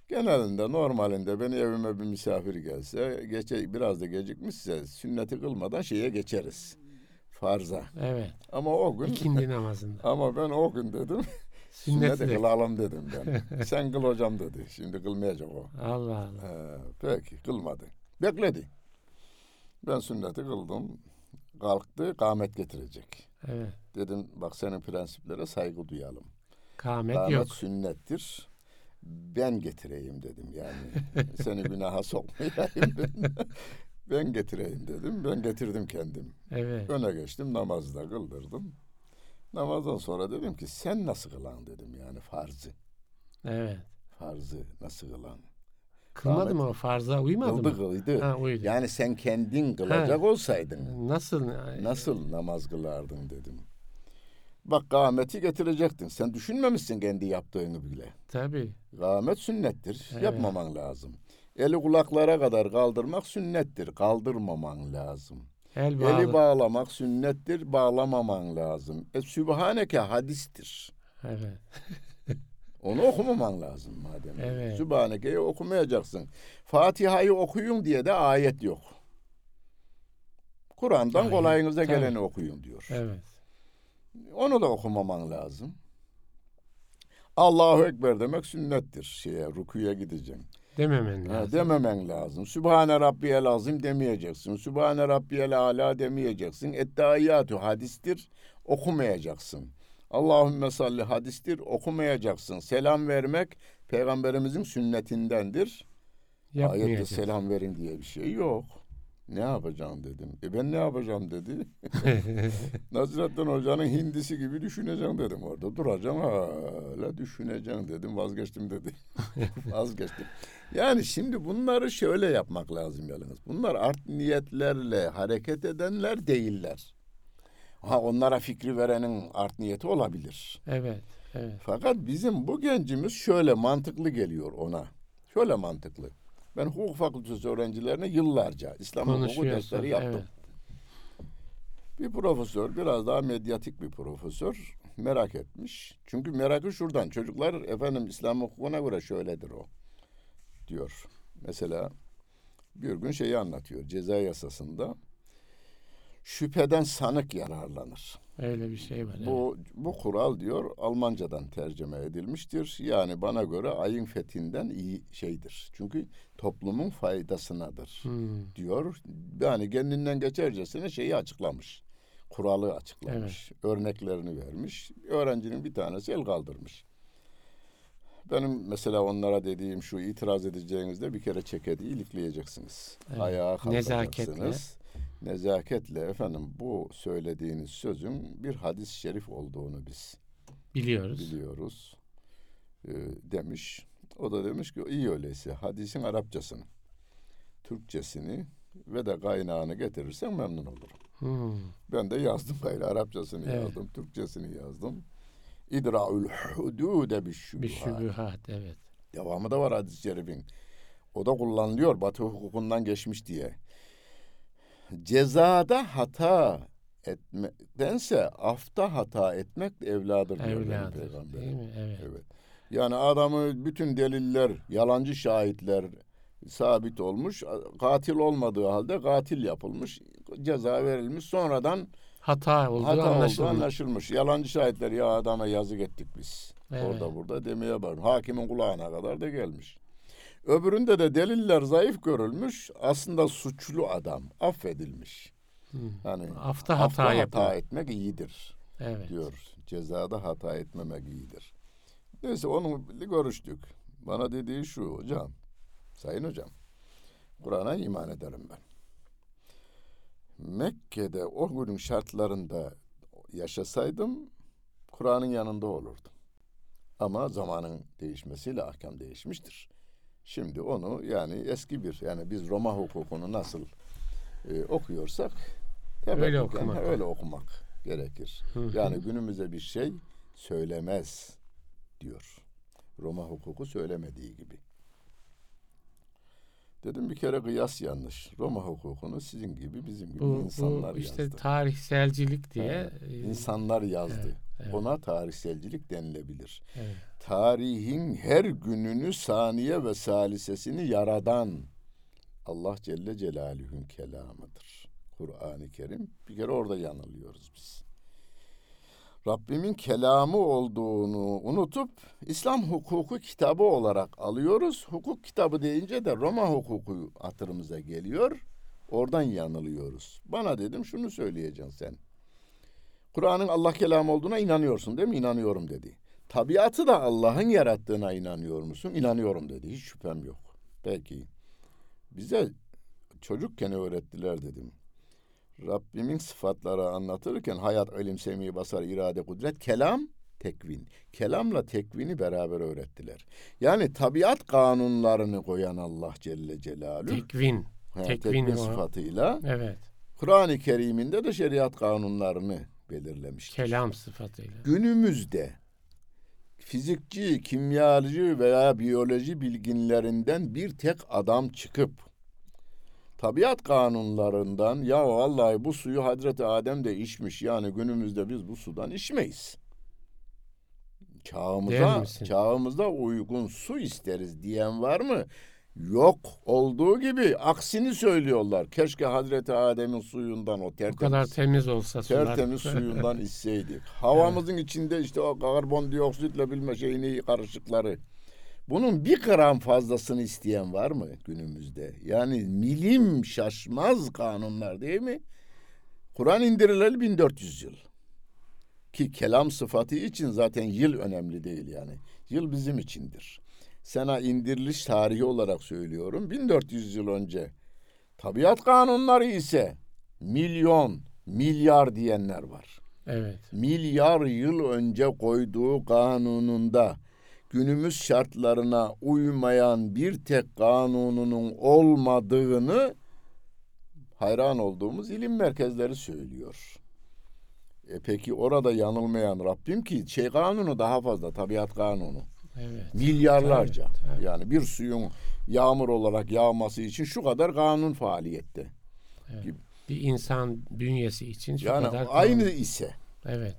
S2: Genelinde normalinde beni evime bir misafir gelse geçe biraz da gecikmişse sünneti kılmadan şeye geçeriz. Farza.
S1: Evet.
S2: Ama o gün
S1: İkindi namazında.
S2: ama ben o gün dedim
S1: Sünneti
S2: sünneti
S1: de.
S2: kılalım dedim ben. Sen kıl hocam dedi. Şimdi kılmayacak o.
S1: Allah Allah.
S2: He, peki kılmadı. Bekledi. Ben sünneti kıldım. Kalktı kâmet getirecek.
S1: Evet.
S2: Dedim bak senin prensiplere saygı duyalım.
S1: Kâmet
S2: Kâmet
S1: yok.
S2: sünnettir. Ben getireyim dedim yani. Seni günaha sokmayayım ben. ben getireyim dedim. Ben getirdim kendim.
S1: Evet.
S2: Öne geçtim namazda kıldırdım. Namazdan sonra dedim ki sen nasıl kılan dedim yani farzı.
S1: Evet.
S2: Farzı nasıl kılan?
S1: Kılmadı mı o? Farza uymadı
S2: Kıldı
S1: mı?
S2: kıldı.
S1: Ha uydu.
S2: Yani sen kendin kılacak olsaydın
S1: Nasıl?
S2: nasıl namaz kılardın dedim. Bak kâmeti getirecektin. Sen düşünmemişsin kendi yaptığını bile.
S1: Tabii.
S2: Kâmet sünnettir.
S1: Evet.
S2: Yapmaman lazım. Eli kulaklara kadar kaldırmak sünnettir. Kaldırmaman lazım.
S1: El bağlı.
S2: Eli bağlamak sünnettir. Bağlamaman lazım. E Sübhaneke hadistir.
S1: Evet.
S2: Onu okumaman lazım madem.
S1: Evet.
S2: Sübhaneke'yi okumayacaksın. Fatiha'yı okuyun diye de ayet yok. Kur'an'dan kolayınıza
S1: tabii.
S2: geleni okuyun diyor.
S1: Evet.
S2: Onu da okumaman lazım. Allahu Ekber demek sünnettir. Şeye, rukuya gideceksin.
S1: Dememen
S2: Ha,
S1: lazım.
S2: dememen lazım. Sübhane Rabbiyel Azim demeyeceksin. Sübhane Rabbiyel Ala demeyeceksin. Ettehiyyatü hadistir. Okumayacaksın. Allahümme salli hadistir. Okumayacaksın. Selam vermek peygamberimizin sünnetindendir. Ayette selam verin diye bir şey yok. Ne yapacağım dedim. E ben ne yapacağım dedi. Nasrettin Hoca'nın hindisi gibi düşüneceğim dedim orada. Duracağım hala düşüneceğim dedim. Vazgeçtim dedi. Vazgeçtim. Yani şimdi bunları şöyle yapmak lazım yalnız. Bunlar art niyetlerle hareket edenler değiller. Ha onlara fikri verenin art niyeti olabilir.
S1: evet. Evet.
S2: Fakat bizim bu gencimiz şöyle mantıklı geliyor ona. Şöyle mantıklı. Ben hukuk fakültesi öğrencilerine yıllarca İslam hukuku dersleri yaptım.
S1: Evet.
S2: Bir profesör, biraz daha medyatik bir profesör merak etmiş. Çünkü merakı şuradan. Çocuklar efendim İslam hukukuna göre şöyledir o diyor. Mesela bir gün şeyi anlatıyor. Ceza yasasında şüpheden sanık yararlanır.
S1: Öyle bir şey var. evet.
S2: Bu bu kural diyor Almancadan tercüme edilmiştir. Yani bana göre ayın fethinden iyi şeydir. Çünkü toplumun faydasınadır
S1: Hmm.
S2: diyor. Yani kendinden geçercesine şeyi açıklamış. Kuralı açıklamış. Örneklerini vermiş. Öğrencinin bir tanesi el kaldırmış. Benim mesela onlara dediğim şu itiraz edeceğinizde bir kere çeketi ilikleyeceksiniz.
S1: Evet.
S2: Ayağa kalkacaksınız. Nezaketle efendim bu söylediğiniz sözün bir hadis-i şerif olduğunu biz
S1: Biliyoruz.
S2: biliyoruz e, demiş. O da demiş ki iyi öyleyse hadisin Arapçasını, Türkçesini ve de kaynağını getirirsen memnun olurum.
S1: Hmm.
S2: Ben de yazdım gayrı Arapçasını
S1: Evet.
S2: yazdım, Türkçesini yazdım. İdra'ül hudude şübuhat
S1: evet.
S2: Devamı da var hadis-i şerifin. O da kullanılıyor Batı hukukundan geçmiş diye. Cezada hata etmektense afta hata etmek evladır diyor
S1: Evladır.
S2: peygamberim.
S1: Değil mi? Evet.
S2: Evet. Yani adamı bütün deliller, yalancı şahitler sabit olmuş. Katil olmadığı halde katil yapılmış. Ceza verilmiş. Sonradan
S1: Hata olduğu
S2: hata
S1: anlaşılmış.
S2: olduğu anlaşılmış. Yalancı şahitler ya adama yazık ettik biz.
S1: Evet.
S2: Orada burada demeye var. Hakimin kulağına kadar da gelmiş. Öbüründe de deliller zayıf görülmüş. Aslında suçlu adam affedilmiş.
S1: Hmm.
S2: Yani
S1: Afta hata
S2: hata, etmek iyidir
S1: Evet.
S2: diyor. Cezada hata etmemek iyidir. Neyse onu görüştük. Bana dediği şu hocam. Sayın hocam. Kur'an'a iman ederim ben. Mekke'de o günün şartlarında yaşasaydım Kur'an'ın yanında olurdum. Ama zamanın değişmesiyle ahkam değişmiştir. Şimdi onu yani eski bir yani biz Roma hukukunu nasıl e, okuyorsak
S1: Öyle okumak.
S2: öyle okumak gerekir. Yani günümüze bir şey söylemez diyor. Roma hukuku söylemediği gibi. Dedim bir kere kıyas yanlış. Roma hukukunu sizin gibi bizim gibi
S1: bu,
S2: insanlar
S1: bu işte
S2: yazdı.
S1: tarihselcilik diye
S2: Evet,
S1: e,
S2: İnsanlar yazdı.
S1: evet, evet.
S2: Ona tarihselcilik denilebilir.
S1: evet.
S2: Tarihin her gününü saniye ve salisesini yaradan Allah Celle Celaluhu'nun kelamıdır. Kur'an-ı Kerim. Bir kere orada yanılıyoruz biz. Rabbimin kelamı olduğunu unutup İslam hukuku kitabı olarak alıyoruz. Hukuk kitabı deyince de Roma hukuku hatırımıza geliyor. Oradan yanılıyoruz. Bana dedim şunu söyleyeceksin sen. Kur'an'ın Allah kelamı olduğuna inanıyorsun değil mi? İnanıyorum dedi. Tabiatı da Allah'ın yarattığına inanıyor musun? İnanıyorum dedi. Hiç şüphem yok. Peki. Bize çocukken öğrettiler dedim. Rabbimin sıfatları anlatırken hayat, ilim, semi, basar, irade, kudret, kelam, tekvin. Kelamla tekvini beraber öğrettiler. Yani tabiat kanunlarını koyan Allah Celle Celaluhu.
S1: Tekvin. tekvini
S2: tekvin
S1: o.
S2: sıfatıyla
S1: Evet.
S2: Kur'an-ı Kerim'inde de şeriat kanunlarını belirlemiştir.
S1: Kelam sıfatıyla.
S2: Günümüzde fizikçi, kimyacı veya biyoloji bilginlerinden bir tek adam çıkıp tabiat kanunlarından ya vallahi bu suyu Hazreti Adem de içmiş yani günümüzde biz bu sudan içmeyiz. Çağımıza, çağımızda uygun su isteriz diyen var mı? Yok olduğu gibi aksini söylüyorlar. Keşke Hazreti Adem'in suyundan o tertemiz
S1: kadar temiz olsa sular.
S2: tertemiz suyundan içseydik. Havamızın içinde işte o karbondioksitle bilme şeyini karışıkları. Bunun bir gram fazlasını isteyen var mı günümüzde? Yani milim şaşmaz kanunlar değil mi? Kur'an indirileli 1400 yıl. Ki kelam sıfatı için zaten yıl önemli değil yani. Yıl bizim içindir. Sana indiriliş tarihi olarak söylüyorum. 1400 yıl önce. Tabiat kanunları ise milyon, milyar diyenler var.
S1: Evet.
S2: Milyar yıl önce koyduğu kanununda günümüz şartlarına uymayan bir tek kanununun olmadığını hayran olduğumuz ilim merkezleri söylüyor. E peki orada yanılmayan Rabbim ki şey kanunu daha fazla tabiat kanunu.
S1: Evet.
S2: Milyarlarca.
S1: Tabii, tabii.
S2: Yani bir suyun yağmur olarak yağması için şu kadar kanun faaliyette.
S1: Bir insan bünyesi için şu
S2: Yani
S1: kadar
S2: aynı
S1: kanun.
S2: ise
S1: Evet.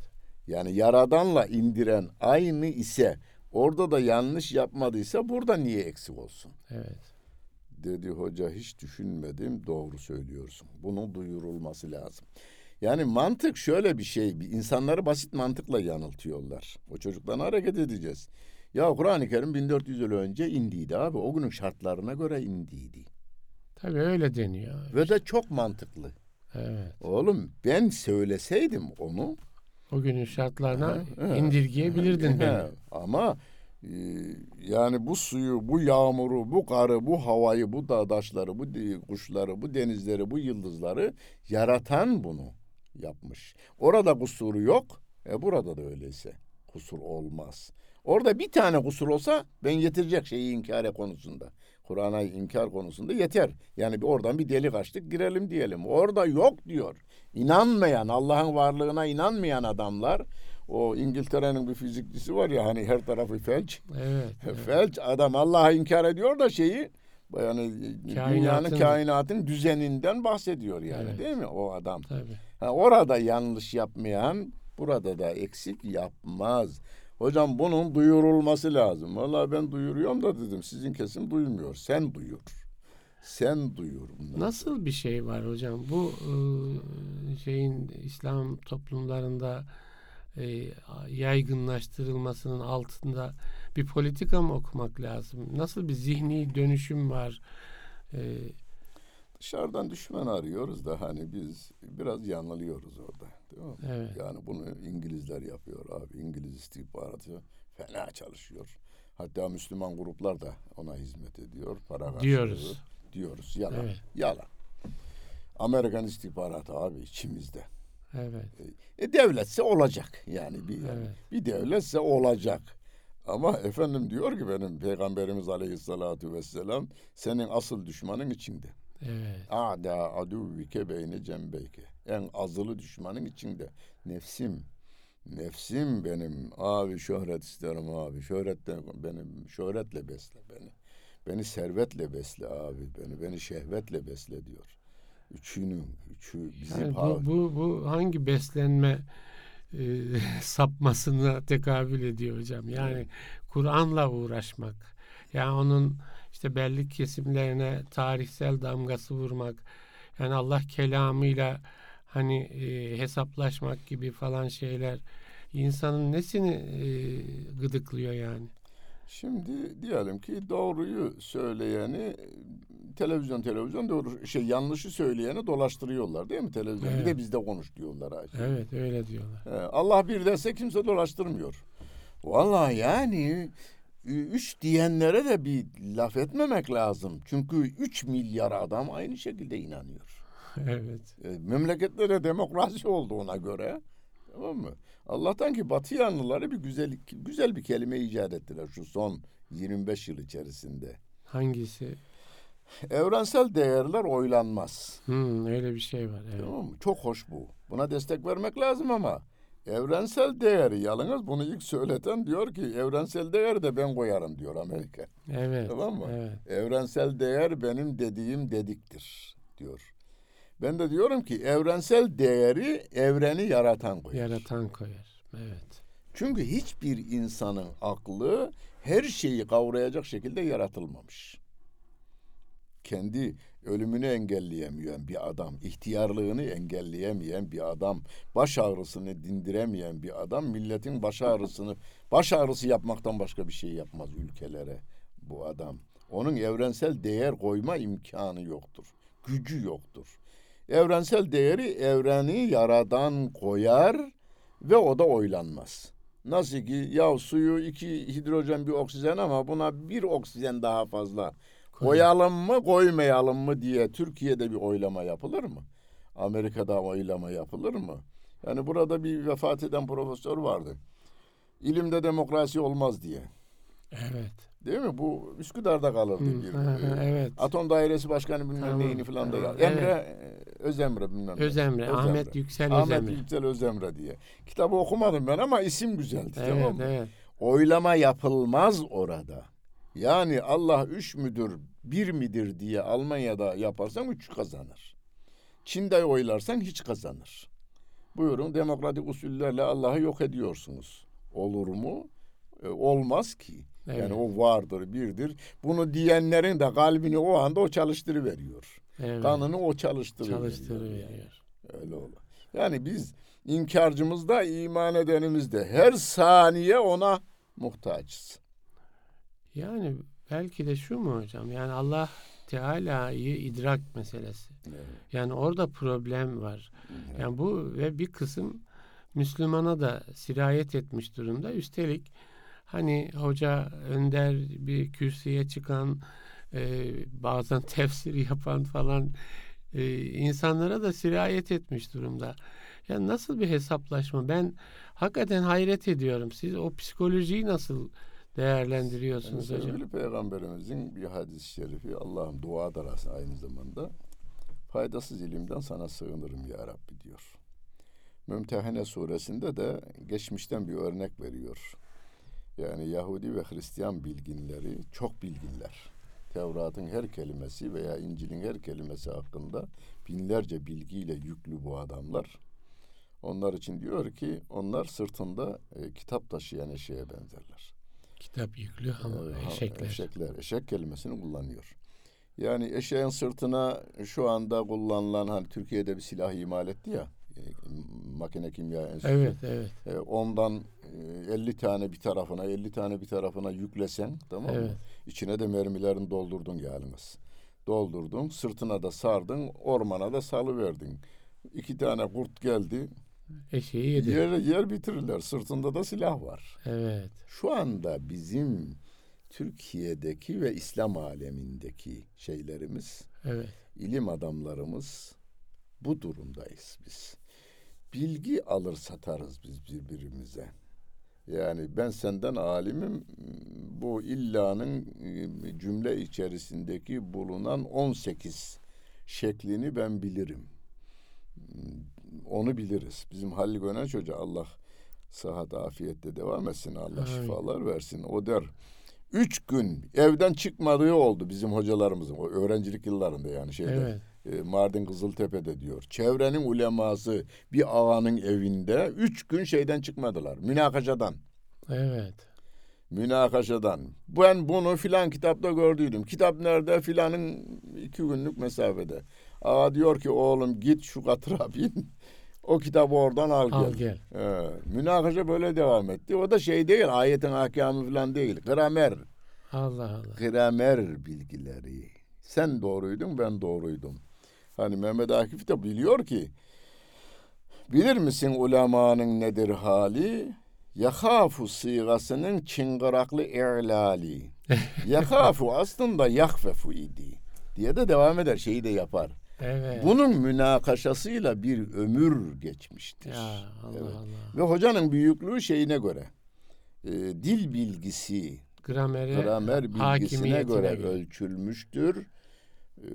S2: yani yaradanla indiren aynı ise orada da yanlış yapmadıysa burada niye eksik olsun?
S1: Evet.
S2: Dedi hoca hiç düşünmedim doğru söylüyorsun. Bunun duyurulması lazım. Yani mantık şöyle bir şey. bir insanları basit mantıkla yanıltıyorlar. O çocuktan hareket edeceğiz. Ya Kur'an-ı Kerim 1400 yıl önce indiydi abi. O günün şartlarına göre indiydi.
S1: Tabii öyle deniyor.
S2: Ve de çok mantıklı.
S1: Evet.
S2: Oğlum ben söyleseydim onu
S1: O günün şartlarına
S2: Ha, ha.
S1: indirgeyebilirdin beni.
S2: He, ama e, yani bu suyu, bu yağmuru, bu karı, bu havayı, bu dağdaşları, bu kuşları, bu denizleri, bu yıldızları yaratan bunu yapmış. Orada kusuru yok. E burada da öyleyse kusur olmaz. Orada bir tane kusur olsa ben yetirecek şeyi inkar konusunda. Kur'an'a inkar konusunda yeter. Yani bir oradan bir delik açtık girelim diyelim. Orada yok diyor. İnanmayan, Allah'ın varlığına inanmayan adamlar o İngiltere'nin bir fizikçisi var ya hani her tarafı felç.
S1: Evet. evet.
S2: Felç adam Allah'a inkar ediyor da şeyi yani dünyanın
S1: Kainatın-
S2: kainatın düzeninden bahsediyor yani
S1: Evet.
S2: değil mi o adam?
S1: Tabii.
S2: Ha, orada yanlış yapmayan burada da eksik yapmaz. Hocam bunun duyurulması lazım. Vallahi ben duyuruyorum da dedim sizin kesim duymuyor. Sen duyur. Sen duyur. bunları.
S1: Nasıl bir şey var hocam? Bu e, şeyin İslam toplumlarında e, yaygınlaştırılmasının altında bir politika mı okumak lazım? Nasıl bir zihni dönüşüm var? E,
S2: Dışarıdan düşman arıyoruz da hani biz biraz yanılıyoruz orada. Değil mi?
S1: evet.
S2: Yani bunu İngilizler yapıyor abi. İngiliz istihbaratı fena çalışıyor. Hatta Müslüman gruplar da ona hizmet ediyor. Para karşılığı
S1: Diyoruz.
S2: Diyoruz. Yalan.
S1: Evet.
S2: Yalan. Amerikan istihbaratı abi içimizde.
S1: Evet.
S2: E, devletse olacak yani bir
S1: Evet.
S2: bir devletse olacak. Ama efendim diyor ki benim peygamberimiz aleyhissalatu vesselam senin asıl düşmanın içinde.
S1: Evet.
S2: A'da aduvvike beyne cembeyke. En azılı düşmanın içinde. Nefsim. Nefsim benim. Abi şöhret isterim abi. Şöhretle benim şöhretle besle beni. Beni servetle besle abi beni. Beni şehvetle besle diyor. Üçünün, üçü bizi
S1: Yani bu, bu, bu hangi beslenme e, sapmasına tekabül ediyor hocam? Yani Kur'an'la uğraşmak. Yani onun işte belli kesimlerine tarihsel damgası vurmak. Yani Allah kelamıyla hani e, hesaplaşmak gibi falan şeyler insanın nesini e, gıdıklıyor yani?
S2: Şimdi diyelim ki doğruyu söyleyeni televizyon televizyon doğru şey yanlışı söyleyeni dolaştırıyorlar değil mi televizyon? Bir
S1: Evet.
S2: de bizde konuş diyorlar. ha.
S1: Evet öyle diyorlar.
S2: Allah bir derse kimse dolaştırmıyor. Vallahi yani üç diyenlere de bir laf etmemek lazım. Çünkü üç milyar adam aynı şekilde inanıyor.
S1: Evet.
S2: E, memleketlere demokrasi oldu ona göre. Tamam mı? Allah'tan ki Batı yanlıları bir güzel güzel bir kelime icat ettiler şu son 25 yıl içerisinde.
S1: Hangisi?
S2: Evrensel değerler oylanmaz.
S1: Hmm, öyle bir şey var. Evet.
S2: Tamam mı? Çok hoş bu. Buna destek vermek lazım ama evrensel değeri yalnız bunu ilk söyleten diyor ki evrensel değer de ben koyarım diyor Amerika.
S1: Evet.
S2: Tamam mı?
S1: Evet.
S2: Evrensel değer benim dediğim dediktir diyor. Ben de diyorum ki evrensel değeri evreni yaratan koyar.
S1: Yaratan koyar. Evet.
S2: Çünkü hiçbir insanın aklı her şeyi kavrayacak şekilde yaratılmamış. Kendi ölümünü engelleyemeyen bir adam, ihtiyarlığını engelleyemeyen bir adam, baş ağrısını dindiremeyen bir adam milletin baş ağrısını baş ağrısı yapmaktan başka bir şey yapmaz ülkelere bu adam. Onun evrensel değer koyma imkanı yoktur. Gücü yoktur. Evrensel değeri evreni yaradan koyar ve o da oylanmaz. Nasıl ki ya suyu iki hidrojen bir oksijen ama buna bir oksijen daha fazla koyalım mı koymayalım mı diye Türkiye'de bir oylama yapılır mı? Amerika'da oylama yapılır mı? Yani burada bir vefat eden profesör vardı. İlimde demokrasi olmaz diye.
S1: Evet.
S2: Değil mi? Bu Üsküdar'da kalırdı
S1: Hı,
S2: bir. e,
S1: evet.
S2: Atom Dairesi Başkanı bilmem
S1: Tamam,
S2: neyini falan da.
S1: tamam,
S2: Emre, e, Özemre bilmem ne.
S1: Özemre, Ahmet Yüksel
S2: Ahmet
S1: Özemre.
S2: Yüksel Özemre diye. Kitabı okumadım ben ama isim güzeldi.
S1: Evet,
S2: tamam mı?
S1: evet.
S2: Oylama yapılmaz orada. Yani Allah üç müdür, bir midir diye Almanya'da yaparsan üç kazanır. Çin'de oylarsan hiç kazanır. Buyurun demokratik usullerle Allah'ı yok ediyorsunuz. Olur mu? E, olmaz ki.
S1: Evet.
S2: Yani o vardır, birdir. Bunu diyenlerin de kalbini o anda o çalıştırıveriyor.
S1: evet.
S2: Kanını o çalıştırıveriyor.
S1: çalıştırıveriyor.
S2: Öyle olur. Yani biz inkarcımız da iman edenimiz de her saniye ona muhtaçız.
S1: Yani belki de şu mu hocam? Yani Allah Teala'yı idrak meselesi. Yani orada problem var. Yani bu ve bir kısım Müslümana da sirayet etmiş durumda. Üstelik hani hoca önder bir kürsüye çıkan e, bazen tefsir yapan falan e, insanlara da sirayet etmiş durumda. Yani nasıl bir hesaplaşma? Ben hakikaten hayret ediyorum. Siz o psikolojiyi nasıl değerlendiriyorsunuz
S2: Yani
S1: hocam?
S2: peygamberimizin bir hadis-i şerifi Allah'ım dua darası aynı zamanda faydasız ilimden sana sığınırım ya Rabbi diyor. Mümtehine suresinde de geçmişten bir örnek veriyor. Yani Yahudi ve Hristiyan bilginleri çok bilginler. Tevrat'ın her kelimesi veya İncil'in her kelimesi hakkında binlerce bilgiyle yüklü bu adamlar. Onlar için diyor ki onlar sırtında e, kitap taşıyan eşeğe benzerler.
S1: Kitap yüklü ama
S2: Ee,
S1: eşekler.
S2: Eşekler. Eşek kelimesini kullanıyor. Yani eşeğin sırtına şu anda kullanılan hani Türkiye'de bir silah imal etti ya e, makine kimya enstitüsü.
S1: Evet, evet.
S2: E, ondan e, 50 tane bir tarafına 50 tane bir tarafına yüklesen tamam mı?
S1: Evet.
S2: İçine de mermilerini doldurdun yalnız. Doldurdun sırtına da sardın ormana da salıverdin. İki tane kurt geldi
S1: Eşeği yedi.
S2: yer, yer bitirirler sırtında da silah var.
S1: Evet.
S2: Şu anda bizim Türkiye'deki ve İslam alemindeki şeylerimiz,
S1: Evet.
S2: ilim adamlarımız bu durumdayız biz. Bilgi alır satarız biz birbirimize. Yani ben senden alimim bu illanın e, cümle içerisindeki bulunan 18 şeklini ben bilirim. Onu biliriz. Bizim Halil Gönen Hoca Allah sıhhat afiyette devam etsin. Allah
S1: Amin.
S2: şifalar versin. O der üç gün evden çıkmadığı oldu bizim hocalarımızın. O öğrencilik yıllarında yani şeyde.
S1: Evet.
S2: E, Mardin Kızıltepe'de diyor. Çevrenin uleması bir ağanın evinde üç gün şeyden çıkmadılar. Münakaşadan.
S1: Evet.
S2: Münakaşadan. Ben bunu filan kitapta gördüydüm. Kitap nerede? Filanın iki günlük mesafede. Ağa diyor ki oğlum git şu katıra bin. O kitabı oradan al gel.
S1: Al gel.
S2: Ee, münakaşa böyle devam etti. O da şey değil, ayetin ahkamı falan değil. Gramer.
S1: Allah Allah.
S2: Gramer bilgileri. Sen doğruydun, ben doğruydum. Hani Mehmet Akif de biliyor ki bilir misin ulemanın nedir hali? Yakafu sigasının çıngıraklı i'lali. Yakafu aslında yakfefu idi. Diye de devam eder. Şeyi de yapar.
S1: Evet.
S2: Bunun münakaşasıyla bir ömür geçmiştir.
S1: Ya Allah
S2: Evet.
S1: Allah.
S2: Ve hocanın büyüklüğü şeyine göre, e, dil bilgisi,
S1: Grameri,
S2: gramer bilgisine göre
S1: göre.
S2: ölçülmüştür.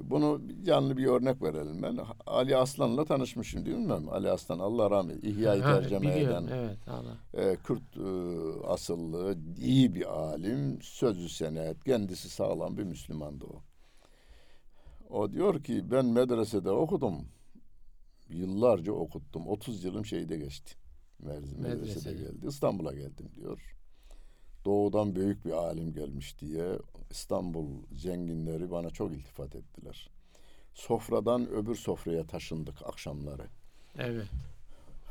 S2: Bunu canlı bir örnek verelim ben. Ali Aslan'la tanışmışım değil mi? Ali Aslan Allah rahmet. İhya'yı tercüme eden
S1: Evet Allah.
S2: e, Kürt e, asıllı iyi bir alim, sözü senet, kendisi sağlam bir Müslümandı o. O diyor ki ben medresede okudum. Yıllarca okuttum. 30 yılım şeyde geçti. Mersin Medresede. geldi. İstanbul'a geldim diyor. Doğudan büyük bir alim gelmiş diye İstanbul zenginleri bana çok iltifat ettiler. Sofradan öbür sofraya taşındık akşamları.
S1: Evet.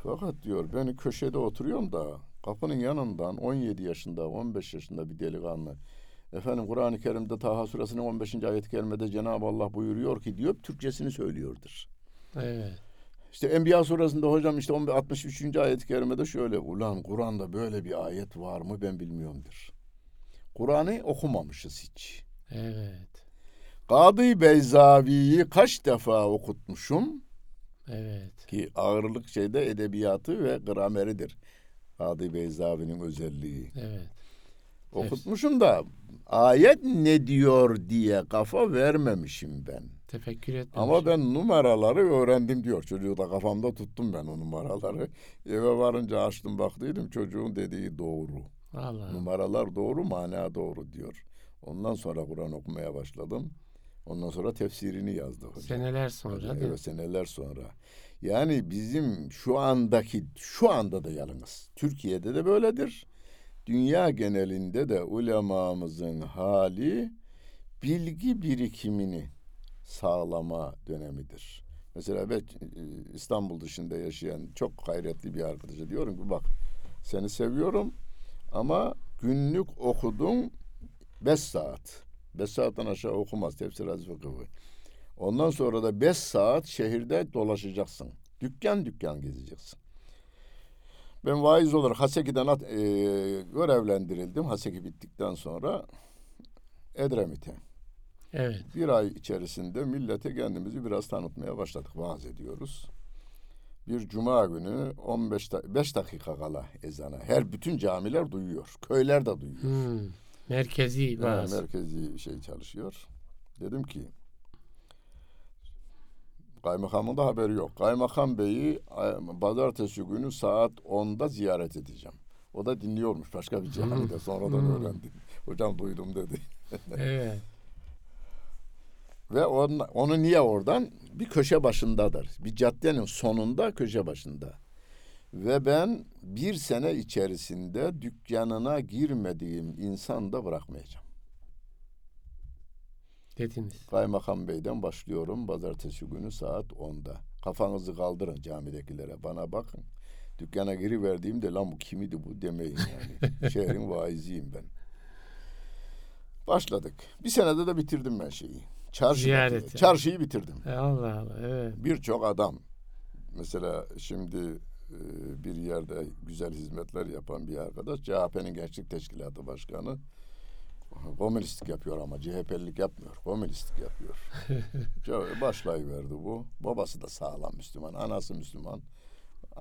S2: Fakat diyor beni köşede oturuyorum da kapının yanından 17 yaşında 15 yaşında bir delikanlı efendim Kur'an-ı Kerim'de Taha suresinin 15. ayet-i kerimede Cenab-ı Allah buyuruyor ki diyor Türkçesini söylüyordur.
S1: Evet.
S2: İşte Enbiya suresinde hocam işte 15 63. ayet-i kerimede şöyle ulan Kur'an'da böyle bir ayet var mı ben bilmiyorumdur. Kur'an'ı okumamışız hiç.
S1: Evet.
S2: Kadı Beyzavi'yi kaç defa okutmuşum?
S1: Evet.
S2: ki ağırlık şeyde edebiyatı ve grameridir. Adi Beyzavi'nin özelliği.
S1: Evet.
S2: Okutmuşum da ayet ne diyor diye kafa vermemişim ben.
S1: Tefekkür etmemiş.
S2: Ama ben numaraları öğrendim diyor. Çocuğu da kafamda tuttum ben o numaraları. Eve varınca açtım baktıydım çocuğun dediği doğru.
S1: Allah.
S2: Numaralar doğru, mana doğru diyor. Ondan sonra Kur'an okumaya başladım. Ondan sonra tefsirini yazdı hocam.
S1: Seneler sonra değil mi?
S2: Evet seneler sonra. Yani bizim şu andaki şu anda da yalnız. Türkiye'de de böyledir. Dünya genelinde de ulemamızın hali bilgi birikimini sağlama dönemidir. Mesela ben e, İstanbul dışında yaşayan çok gayretli bir arkadaşa diyorum ki bak seni seviyorum ama günlük okudum 5 saat. 5 saatten aşağı okumaz tefsir aziz fıkıhı. Ondan sonra da 5 saat şehirde dolaşacaksın. Dükkan dükkan gezeceksin. Ben vaiz olarak Haseki'den at- e, görevlendirildim. Haseki bittikten sonra Edremit'e.
S1: Evet.
S2: Bir ay içerisinde millete kendimizi biraz tanıtmaya başladık. Vaaz ediyoruz. Bir cuma günü 15 da- 5 dakika kala ezana. Her bütün camiler duyuyor. Köyler de duyuyor.
S1: Hmm. Merkezi vaaz.
S2: merkezi şey çalışıyor. Dedim ki kaymakamın da haberi yok. Kaymakam beyi ay- pazartesi günü saat 10'da ziyaret edeceğim. O da dinliyormuş başka bir camide. Sonradan
S1: Hmm.
S2: öğrendim. Hocam duydum dedi.
S1: Evet.
S2: Ve on, onu niye oradan? Bir köşe başındadır. Bir caddenin sonunda köşe başında. Ve ben bir sene içerisinde dükkanına girmediğim insan da bırakmayacağım.
S1: Dediniz.
S2: Kaymakam Bey'den başlıyorum pazartesi günü saat 10'da. Kafanızı kaldırın camidekilere bana bakın. Dükkana giriverdiğimde lan bu kimidi bu demeyin yani. Şehrin vaiziyim ben. Başladık. Bir senede de bitirdim ben şeyi. Çarşı, çarşıyı bitirdim.
S1: E, Allah Allah. Evet.
S2: Birçok adam mesela şimdi e, bir yerde güzel hizmetler yapan bir arkadaş CHP'nin Gençlik Teşkilatı Başkanı komünistlik yapıyor ama CHP'lilik yapmıyor. Komünistlik yapıyor. Başlayıverdi bu. Babası da sağlam Müslüman. Anası Müslüman.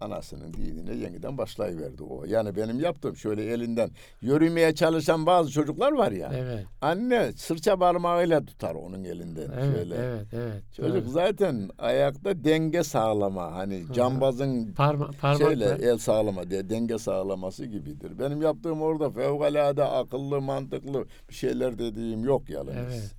S2: Anasının dinine yeniden başlayıverdi o. Yani benim yaptığım şöyle elinden yürümeye çalışan bazı çocuklar var ya.
S1: Evet.
S2: Anne sırça parmağıyla tutar onun elinden
S1: Evet,
S2: şöyle.
S1: evet, evet.
S2: Çocuk
S1: Doğru.
S2: zaten ayakta denge sağlama hani cambazın
S1: Parma, parmakla.
S2: el sağlama diye denge sağlaması gibidir. Benim yaptığım orada fevkalade akıllı mantıklı bir şeyler dediğim yok yalnız.
S1: Evet.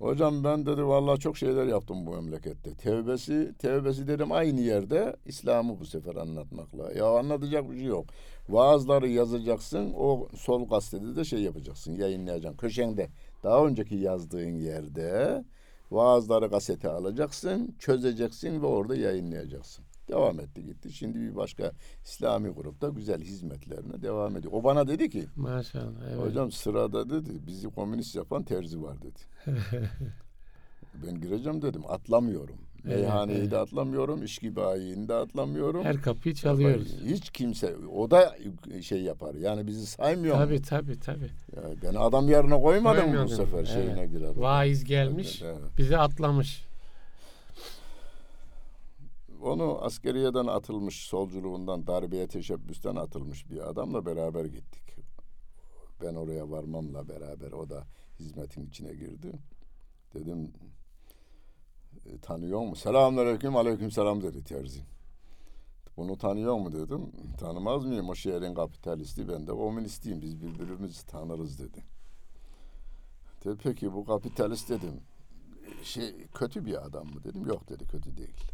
S2: Hocam ben dedi vallahi çok şeyler yaptım bu memlekette. Tevbesi, tevbesi dedim aynı yerde İslam'ı bu sefer anlatmakla. Ya anlatacak bir şey yok. Vaazları yazacaksın, o sol gazetede de şey yapacaksın, yayınlayacaksın. Köşende, daha önceki yazdığın yerde vaazları gazete alacaksın, çözeceksin ve orada yayınlayacaksın. Devam etti gitti. Şimdi bir başka İslami grupta güzel hizmetlerine devam ediyor. O bana dedi ki,
S1: Maşallah. Evet.
S2: Hocam sırada dedi bizi komünist yapan terzi var dedi. ben gireceğim dedim atlamıyorum.
S1: Evet,
S2: Meyhaneyi
S1: evet.
S2: de atlamıyorum, içki bayini de atlamıyorum.
S1: Her kapıyı çalıyoruz.
S2: Hiç kimse o da şey yapar. Yani bizi saymıyor. mu?
S1: Tabii tabii tabii.
S2: Ya ben adam yerine koymadım bu
S1: Koymadın.
S2: sefer
S1: Evet.
S2: şeyine girer.
S1: Vaiz gelmiş,
S2: Evet, evet.
S1: bizi atlamış.
S2: Onu askeriyeden atılmış, solculuğundan, darbeye teşebbüsten atılmış bir adamla beraber gittik. Ben oraya varmamla beraber o da hizmetin içine girdi. Dedim "E, tanıyor mu? Selamünaleyküm, aleyküm selam dedi terzi. Bunu tanıyor mu dedim. Tanımaz mıyım? O şehrin kapitalisti, ben de komünistiyim. Biz birbirimizi tanırız dedi. Dedi peki bu kapitalist dedim. Şey kötü bir adam mı dedim. Yok dedi kötü değil.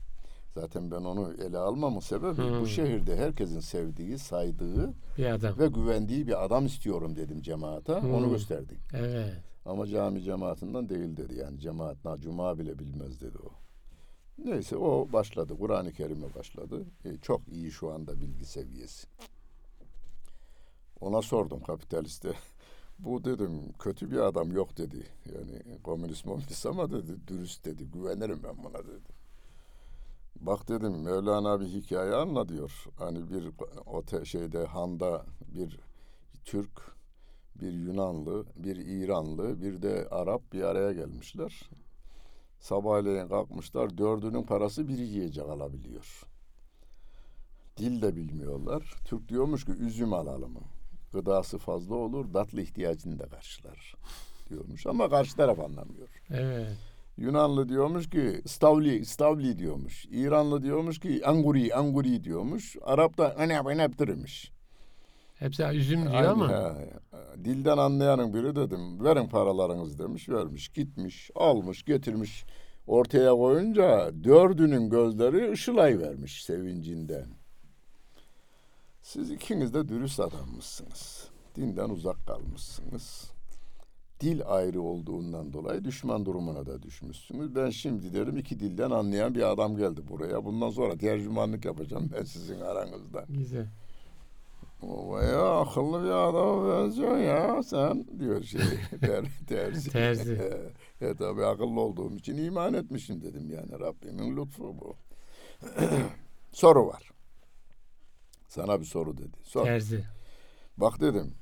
S2: Zaten ben onu ele almamın sebebi
S1: Hmm.
S2: bu şehirde herkesin sevdiği, saydığı
S1: Bir adam.
S2: ve güvendiği bir adam istiyorum dedim cemaate.
S1: Hmm.
S2: Onu gösterdik.
S1: Evet.
S2: Ama cami cemaatinden değil dedi. Yani cemaat na cuma bile bilmez dedi o. Neyse o başladı. Kur'an-ı Kerim'e başladı. E, çok iyi şu anda bilgi seviyesi. Ona sordum kapitaliste. Bu dedim kötü bir adam yok dedi. Yani komünist momünist ama dedi dürüst dedi. Güvenirim ben buna dedi. Bak dedim Mevlana bir hikaye anlatıyor. Hani bir o şeyde Han'da bir Türk, bir Yunanlı, bir İranlı, bir de Arap bir araya gelmişler. Sabahleyin kalkmışlar. Dördünün parası bir yiyecek alabiliyor. Dil de bilmiyorlar. Türk diyormuş ki üzüm alalım. Gıdası fazla olur, tatlı ihtiyacını da karşılar diyormuş. Ama karşı taraf anlamıyor.
S1: Evet.
S2: Yunanlı diyormuş ki stavli, stavli diyormuş. İranlı diyormuş ki anguri, anguri diyormuş. Arap da ne yapayım yaptırmış.
S1: Hepsi üzüm diyor
S2: Aynı,
S1: ama
S2: he. Dilden anlayanın biri dedim. Verin paralarınızı demiş. Vermiş. Gitmiş. Almış. Getirmiş. Ortaya koyunca dördünün gözleri ışılay vermiş sevincinden. Siz ikiniz de dürüst adammışsınız. Dinden uzak kalmışsınız. Dil ayrı olduğundan dolayı düşman durumuna da düşmüşsünüz. Ben şimdi derim iki dilden anlayan bir adam geldi buraya. Bundan sonra tercümanlık yapacağım ben sizin aranızda.
S1: güzel.
S2: O ya akıllı bir adama benziyorsun ya sen diyor şey ter, terzi.
S1: Terzi.
S2: e tabi akıllı olduğum için iman etmişim dedim yani Rabbimin lütfu bu. soru var. Sana bir soru dedi. Sor.
S1: Terzi.
S2: Bak dedim.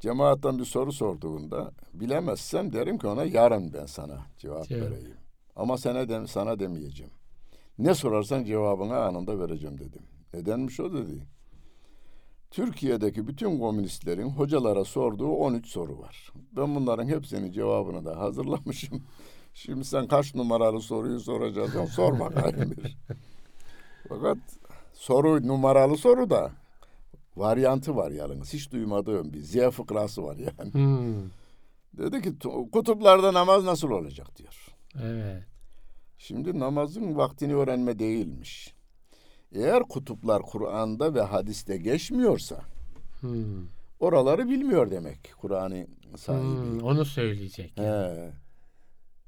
S2: Cemaattan bir soru sorduğunda bilemezsem derim ki ona yarın ben sana cevap
S1: Cevap.
S2: vereyim. Ama sana dem sana demeyeceğim. Ne sorarsan cevabını anında vereceğim dedim. Nedenmiş o dedi. Türkiye'deki bütün komünistlerin hocalara sorduğu 13 soru var. Ben bunların hepsinin cevabını da hazırlamışım. Şimdi sen kaç numaralı soruyu soracaksın sor bakayım bir. Fakat soru numaralı soru da varyantı var yalnız. Hiç duymadığım bir Z fıkrası var yani.
S1: Hmm.
S2: Dedi ki "Tu- kutuplarda namaz nasıl olacak diyor.
S1: Evet.
S2: Şimdi namazın vaktini öğrenme değilmiş. Eğer kutuplar Kur'an'da ve hadiste geçmiyorsa
S1: Hmm.
S2: oraları bilmiyor demek Kur'an'ın sahibi.
S1: Hmm. Onu söyleyecek.
S2: He.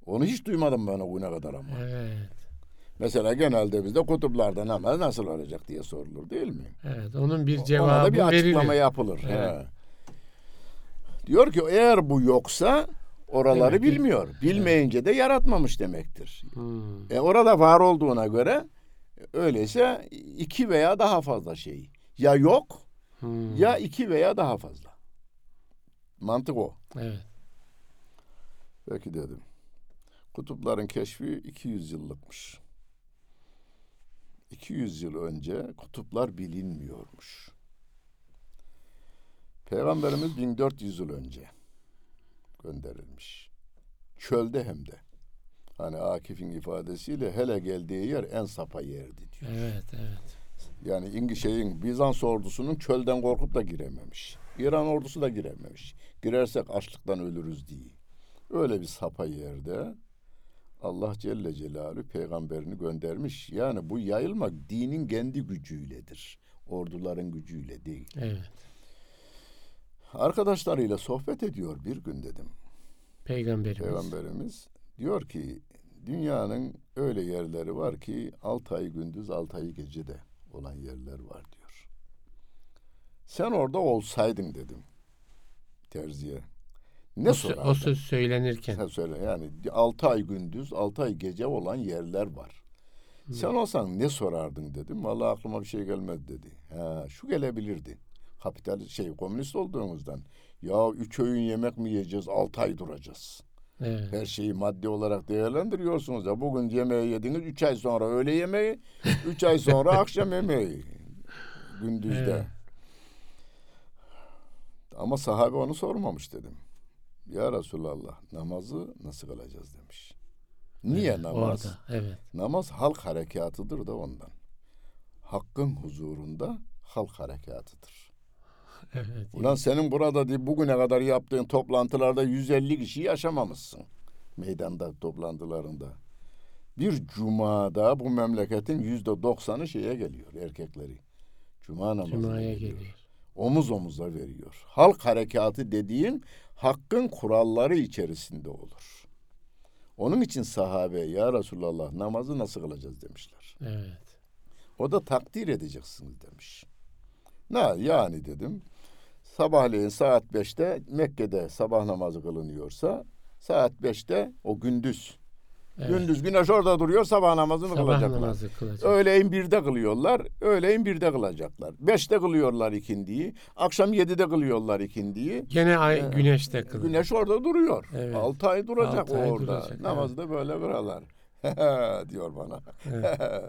S2: Onu hiç duymadım ben o güne kadar ama.
S1: Evet.
S2: Mesela genelde bizde kutuplarda namaz nasıl olacak diye sorulur değil mi?
S1: Evet. Onun bir
S2: Ona
S1: cevabı
S2: da bir açıklama
S1: verilir.
S2: yapılır.
S1: Evet.
S2: He. Diyor ki eğer bu yoksa oraları
S1: Demek ki-
S2: bilmiyor. Bilmeyince de yaratmamış demektir.
S1: Hmm.
S2: E orada var olduğuna göre öyleyse iki veya daha fazla şey. Ya yok
S1: Hmm.
S2: ya iki veya daha fazla. Mantık o.
S1: Evet.
S2: Peki dedim. Kutupların keşfi 200 yıllıkmış. 200 yıl önce kutuplar bilinmiyormuş. Peygamberimiz 1400 yıl önce gönderilmiş. Çölde hem de. Hani Akif'in ifadesiyle hele geldiği yer en sapa yerdi diyor.
S1: Evet, evet.
S2: Yani İngi şeyin Bizans ordusunun çölden korkup da girememiş. İran ordusu da girememiş. Girersek açlıktan ölürüz diye. Öyle bir sapa yerde Allah Celle Celaluhu peygamberini göndermiş. Yani bu yayılmak dinin kendi gücüyledir. Orduların gücüyle değil.
S1: Evet.
S2: Arkadaşlarıyla sohbet ediyor bir gün dedim.
S1: Peygamberimiz.
S2: Peygamberimiz diyor ki dünyanın öyle yerleri var ki altı ay gündüz altı ay gecede olan yerler var diyor. Sen orada olsaydın dedim terziye. Ne
S1: o, o söz söylenirken.
S2: Sen söyle yani altı ay gündüz altı ay gece olan yerler var. Sen olsan ne sorardın dedim. Vallahi aklıma bir şey gelmedi dedi. Ha, şu gelebilirdi. Kapital şey komünist olduğumuzdan. Ya üç öğün yemek mi yiyeceğiz? Altı ay duracağız.
S1: Evet.
S2: Her şeyi maddi olarak değerlendiriyorsunuz ya. Bugün yemeği yediniz. Üç ay sonra öğle yemeği. Üç ay sonra akşam yemeği. Gündüzde.
S1: Evet.
S2: Ama sahabe onu sormamış dedim. Ya Resulallah namazı nasıl kılacağız demiş. Niye
S1: Evet,
S2: namaz?
S1: Orada. Evet.
S2: Namaz halk harekatıdır da ondan. Hakkın huzurunda halk harekatıdır.
S1: Evet.
S2: Ulan senin burada diye bugüne kadar yaptığın toplantılarda 150 kişi yaşamamışsın. Meydanda toplantılarında. Bir cumada bu memleketin yüzde doksanı şeye geliyor erkekleri. Cuma namazına
S1: Cuma'ya
S2: geliyor.
S1: geliyor.
S2: Omuz omuza veriyor. Halk harekatı dediğin hakkın kuralları içerisinde olur. Onun için sahabe ya Resulallah namazı nasıl kılacağız demişler.
S1: Evet.
S2: O da takdir edeceksiniz demiş. Ne yani dedim. Sabahleyin saat beşte Mekke'de sabah namazı kılınıyorsa saat beşte o gündüz.
S1: Evet.
S2: Gündüz güneş orada duruyor sabah namazını
S1: Sabah
S2: kılacaklar.
S1: namazı kılacak.
S2: Öğleyin birde kılıyorlar. Öğleyin birde kılacaklar. Beşte kılıyorlar ikindiyi. Akşam yedide kılıyorlar ikindiyi.
S1: Gene ay
S2: Evet.
S1: güneşte kılıyor.
S2: Güneş orada duruyor.
S1: Evet.
S2: Altı ay duracak
S1: Altı ay
S2: orada.
S1: duracak,
S2: Namazı da böyle kılarlar. diyor bana.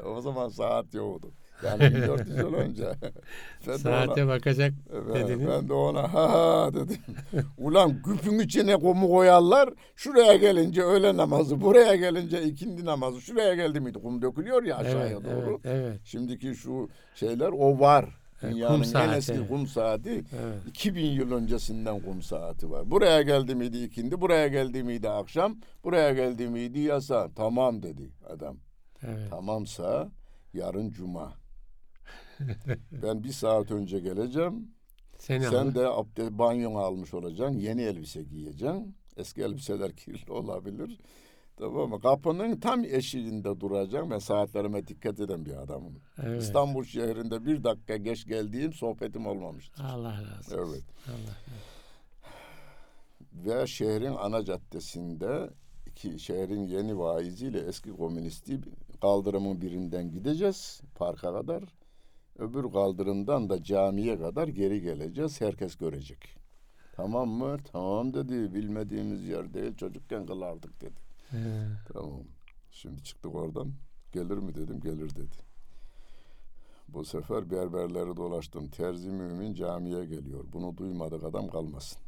S2: o zaman saat yoktu. Yani 1400 yıl önce. Ben
S1: Saate bakacak
S2: ona,
S1: dediniz.
S2: ben de ona ha ha dedim. Ulan güpün içine kumu koyarlar. Şuraya gelince öğle namazı, buraya gelince ikindi namazı. Şuraya geldi miydi? Kum dökülüyor ya aşağıya
S1: evet,
S2: doğru.
S1: Evet, evet,
S2: Şimdiki şu şeyler o var.
S1: Evet,
S2: Dünyanın
S1: kum
S2: en eski kum saati
S1: evet.
S2: 2000 yıl öncesinden kum saati var. Buraya geldi miydi ikindi, buraya geldi miydi akşam, buraya geldi miydi yasa. Tamam dedi adam.
S1: evet.
S2: Tamamsa yarın cuma. ben bir saat önce geleceğim.
S1: Seni
S2: Sen
S1: alır.
S2: de abdest banyonu almış olacaksın. Yeni elbise giyeceksin. Eski elbiseler kirli olabilir. Tamam mı? Kapının tam eşiğinde duracaksın. Ben saatlerime dikkat eden bir adamım.
S1: Evet.
S2: İstanbul şehrinde bir dakika geç geldiğim sohbetim olmamıştır.
S1: Allah razı olsun.
S2: Evet.
S1: Allah.
S2: Ve şehrin ana caddesinde iki şehrin yeni vaiziyle eski komünisti kaldırımın birinden gideceğiz parka kadar. Öbür kaldırımdan da camiye kadar geri geleceğiz. Herkes görecek. Tamam mı? Tamam dedi. Bilmediğimiz yer değil. Çocukken kılardık dedi.
S1: Evet.
S2: Tamam. Şimdi çıktık oradan. Gelir mi dedim. Gelir dedi. Bu sefer berberleri dolaştım. Terzi mümin camiye geliyor. Bunu duymadık adam kalmasın.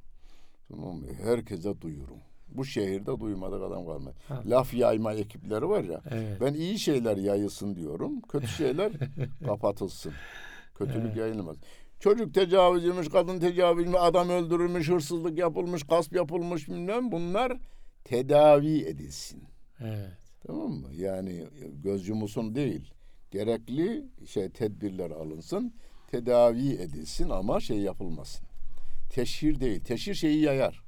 S2: Tamam mı? Herkese duyurum. Bu şehirde duymadık adam kalmasın.
S1: Ha.
S2: Laf yayma ekipleri var ya.
S1: Evet.
S2: Ben iyi şeyler yayılsın diyorum. Kötü şeyler kapatılsın. Kötülük
S1: Evet.
S2: yayılmaz. Çocuk tecavüz edilmiş, kadın tecavüz edilmiş, adam öldürülmüş, hırsızlık yapılmış, gasp yapılmış bilmem bunlar tedavi edilsin.
S1: Evet.
S2: Tamam mı? Yani göz yumusun değil. Gerekli şey tedbirler alınsın, tedavi edilsin ama şey yapılmasın. Teşhir değil. Teşhir şeyi yayar.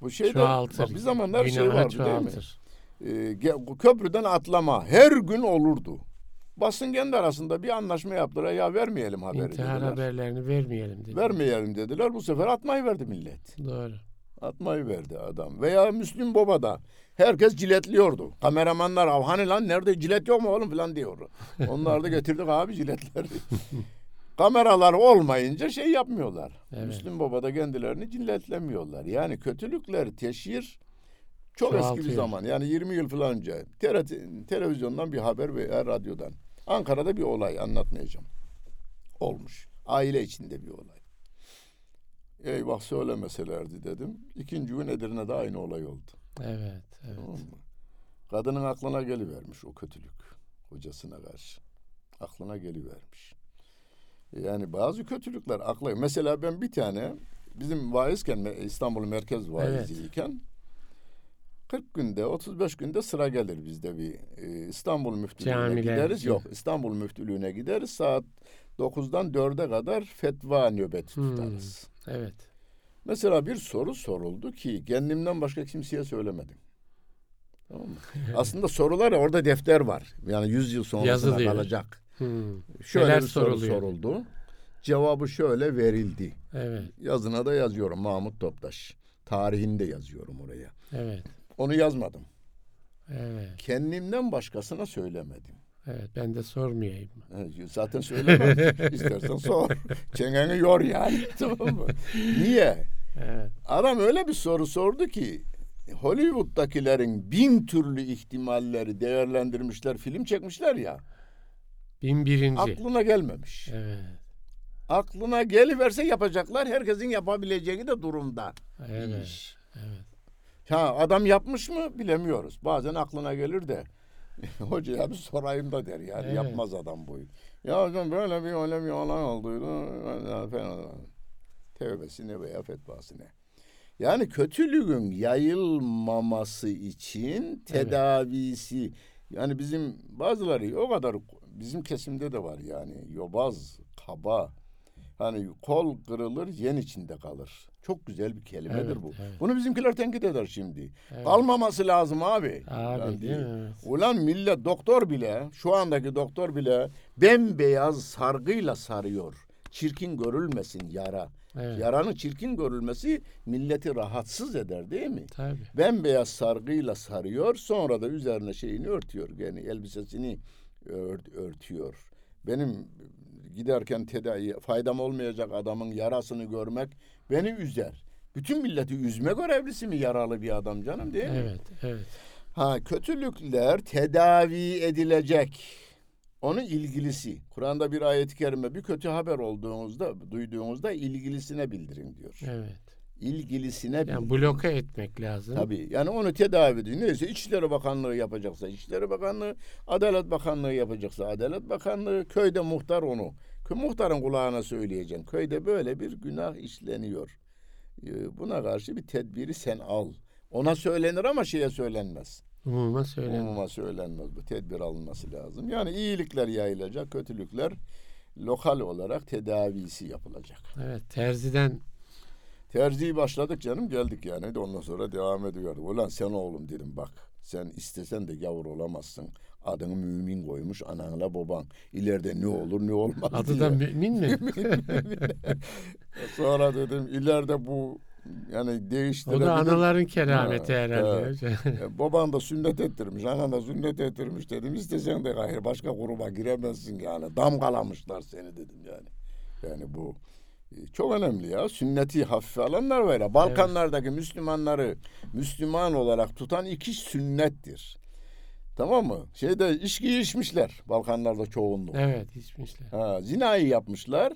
S2: Bu şey de
S1: Çoğaltır.
S2: bir zamanlar şey
S1: Günahı
S2: vardı değil mi?
S1: çoğaltır.
S2: Ee, köprüden atlama her gün olurdu. Basın kendi arasında bir anlaşma yaptılar. Ya vermeyelim haberi
S1: İntihar
S2: dediler.
S1: haberlerini vermeyelim dedi.
S2: Vermeyelim dediler. Bu sefer atmayı verdi millet.
S1: Doğru.
S2: Atmayı verdi adam. Veya Müslüm Baba'da herkes ciletliyordu. Kameramanlar "Av, hani lan nerede cilet yok mu oğlum falan diyor. Onlar da getirdik abi ciletleri. Kameralar olmayınca şey yapmıyorlar.
S1: Evet.
S2: Müslüm Baba'da kendilerini ciletlemiyorlar. Yani kötülükler teşhir çok eski bir
S1: Çoğaltıyor.
S2: zaman. Yani 20 yıl falan önce televizyondan bir haber veya radyodan. Ankara'da bir olay anlatmayacağım. Olmuş. Aile içinde bir olay. Eyvah söylemeselerdi dedim. İkinci gün Edirne'de aynı olay oldu.
S1: Evet, evet.
S2: Tamam mı? Kadının aklına gelivermiş o kötülük kocasına karşı. Aklına gelivermiş. Yani bazı kötülükler akla. Mesela ben bir tane bizim vaizken İstanbul Merkez vaiziyken 40 günde 35 günde sıra gelir bizde bir e, İstanbul Müftülüğü'ne
S1: Camiler.
S2: gideriz. Yok İstanbul Müftülüğü'ne gideriz saat 9'dan 4'e kadar fetva nöbeti
S1: Hmm.
S2: tutarız.
S1: Evet.
S2: Mesela bir soru soruldu ki kendimden başka kimseye söylemedim. Tamam mı? Aslında sorular orada defter var. Yani 100 yıl sonrasına
S1: Yazılıyor.
S2: kalacak.
S1: Hmm.
S2: Şöyle
S1: Neler
S2: bir soru
S1: soruluyor?
S2: soruldu. Cevabı şöyle verildi.
S1: Evet,
S2: Yazına da yazıyorum Mahmut Toptaş. Tarihini de yazıyorum oraya.
S1: evet,
S2: Onu yazmadım.
S1: evet,
S2: Kendimden başkasına söylemedim.
S1: evet. Ben de sormayayım.
S2: Evet, Zaten söylemem. İstersen sor. Çengeni yor yani. tamam mı? Niye?
S1: Evet,
S2: Adam öyle bir soru sordu ki Hollywood'dakilerin bin türlü ihtimalleri değerlendirmişler, film çekmişler ya.
S1: Bin birinci.
S2: Aklına gelmemiş.
S1: Evet,
S2: Aklına geliverse yapacaklar. Herkesin yapabileceği de durumda.
S1: evet,
S2: İş.
S1: evet.
S2: Ha adam yapmış mı bilemiyoruz. Bazen aklına gelir de hocaya bir sorayım da der yani.
S1: Evet.
S2: Yapmaz adam bu. Ya hocam böyle bir öyle bir olay olduydu. Ya falan. Tevbesine veya fetvasine. Yani kötülüğün yayılmaması için tedavisi yani bizim bazıları o kadar bizim kesimde de var yani yobaz, kaba. Hani kol kırılır yen içinde kalır. Çok güzel bir kelimedir
S1: Evet,
S2: bu.
S1: evet.
S2: Bunu bizimkiler tenkit eder şimdi.
S1: Evet.
S2: Kalmaması lazım abi.
S1: Abi
S2: Yani
S1: değil mi?
S2: Ulan millet doktor bile şu andaki doktor bile bembeyaz sargıyla sarıyor. Çirkin görülmesin yara.
S1: Evet.
S2: Yaranın çirkin görülmesi milleti rahatsız eder değil mi?
S1: Tabii.
S2: Bembeyaz sargıyla sarıyor sonra da üzerine şeyini örtüyor. Yani elbisesini ört, örtüyor. Benim giderken tedavi faydam olmayacak adamın yarasını görmek beni üzer. Bütün milleti üzme görevlisi mi yaralı bir adam canım değil mi?
S1: Evet, evet.
S2: Ha kötülükler tedavi edilecek. Onun ilgilisi. Kur'an'da bir ayet-i kerime bir kötü haber olduğunuzda, duyduğunuzda ilgilisine bildirin diyor.
S1: Evet.
S2: İlgilisine.
S1: Yani bloke etmek lazım.
S2: Tabii. Yani onu tedavi ediyor. Neyse İçişleri Bakanlığı yapacaksa İçişleri Bakanlığı, Adalet Bakanlığı yapacaksa Adalet Bakanlığı, köyde muhtar onu. Muhtarın kulağına söyleyeceksin. Köyde böyle bir günah işleniyor. Ee, Buna karşı bir tedbiri sen al. Ona söylenir ama şeye söylenmez.
S1: Umuma söylenir.
S2: Umuma söylenmez. Bu tedbir alınması lazım. Yani iyilikler yayılacak, kötülükler lokal olarak tedavisi yapılacak.
S1: Evet, terziden
S2: Terziyi başladık canım geldik yani. De ondan sonra devam ediyordu. Ulan sen oğlum dedim bak. Sen istesen de gavur olamazsın. Adını mümin koymuş ananla baban. İleride ne olur ne olmaz
S1: adı
S2: diye.
S1: da mümin mi?
S2: Sonra dedim ileride bu yani
S1: o
S2: değiştirebilir.
S1: da anaların kerameti
S2: Ha,
S1: herhalde.
S2: E, Baban da sünnet ettirmiş, anan da sünnet ettirmiş dedim. İstesen de gayrı başka gruba giremezsin yani. Damgalamışlar seni dedim yani. Yani bu çok önemli ya. Sünneti hafife alanlar var ya. Balkanlardaki Müslümanları Müslüman olarak tutan iki sünnettir. Tamam mı? Şeyde içki içmişler Balkanlarda çoğunluk.
S1: evet, içmişler.
S2: Ha, zinayı yapmışlar.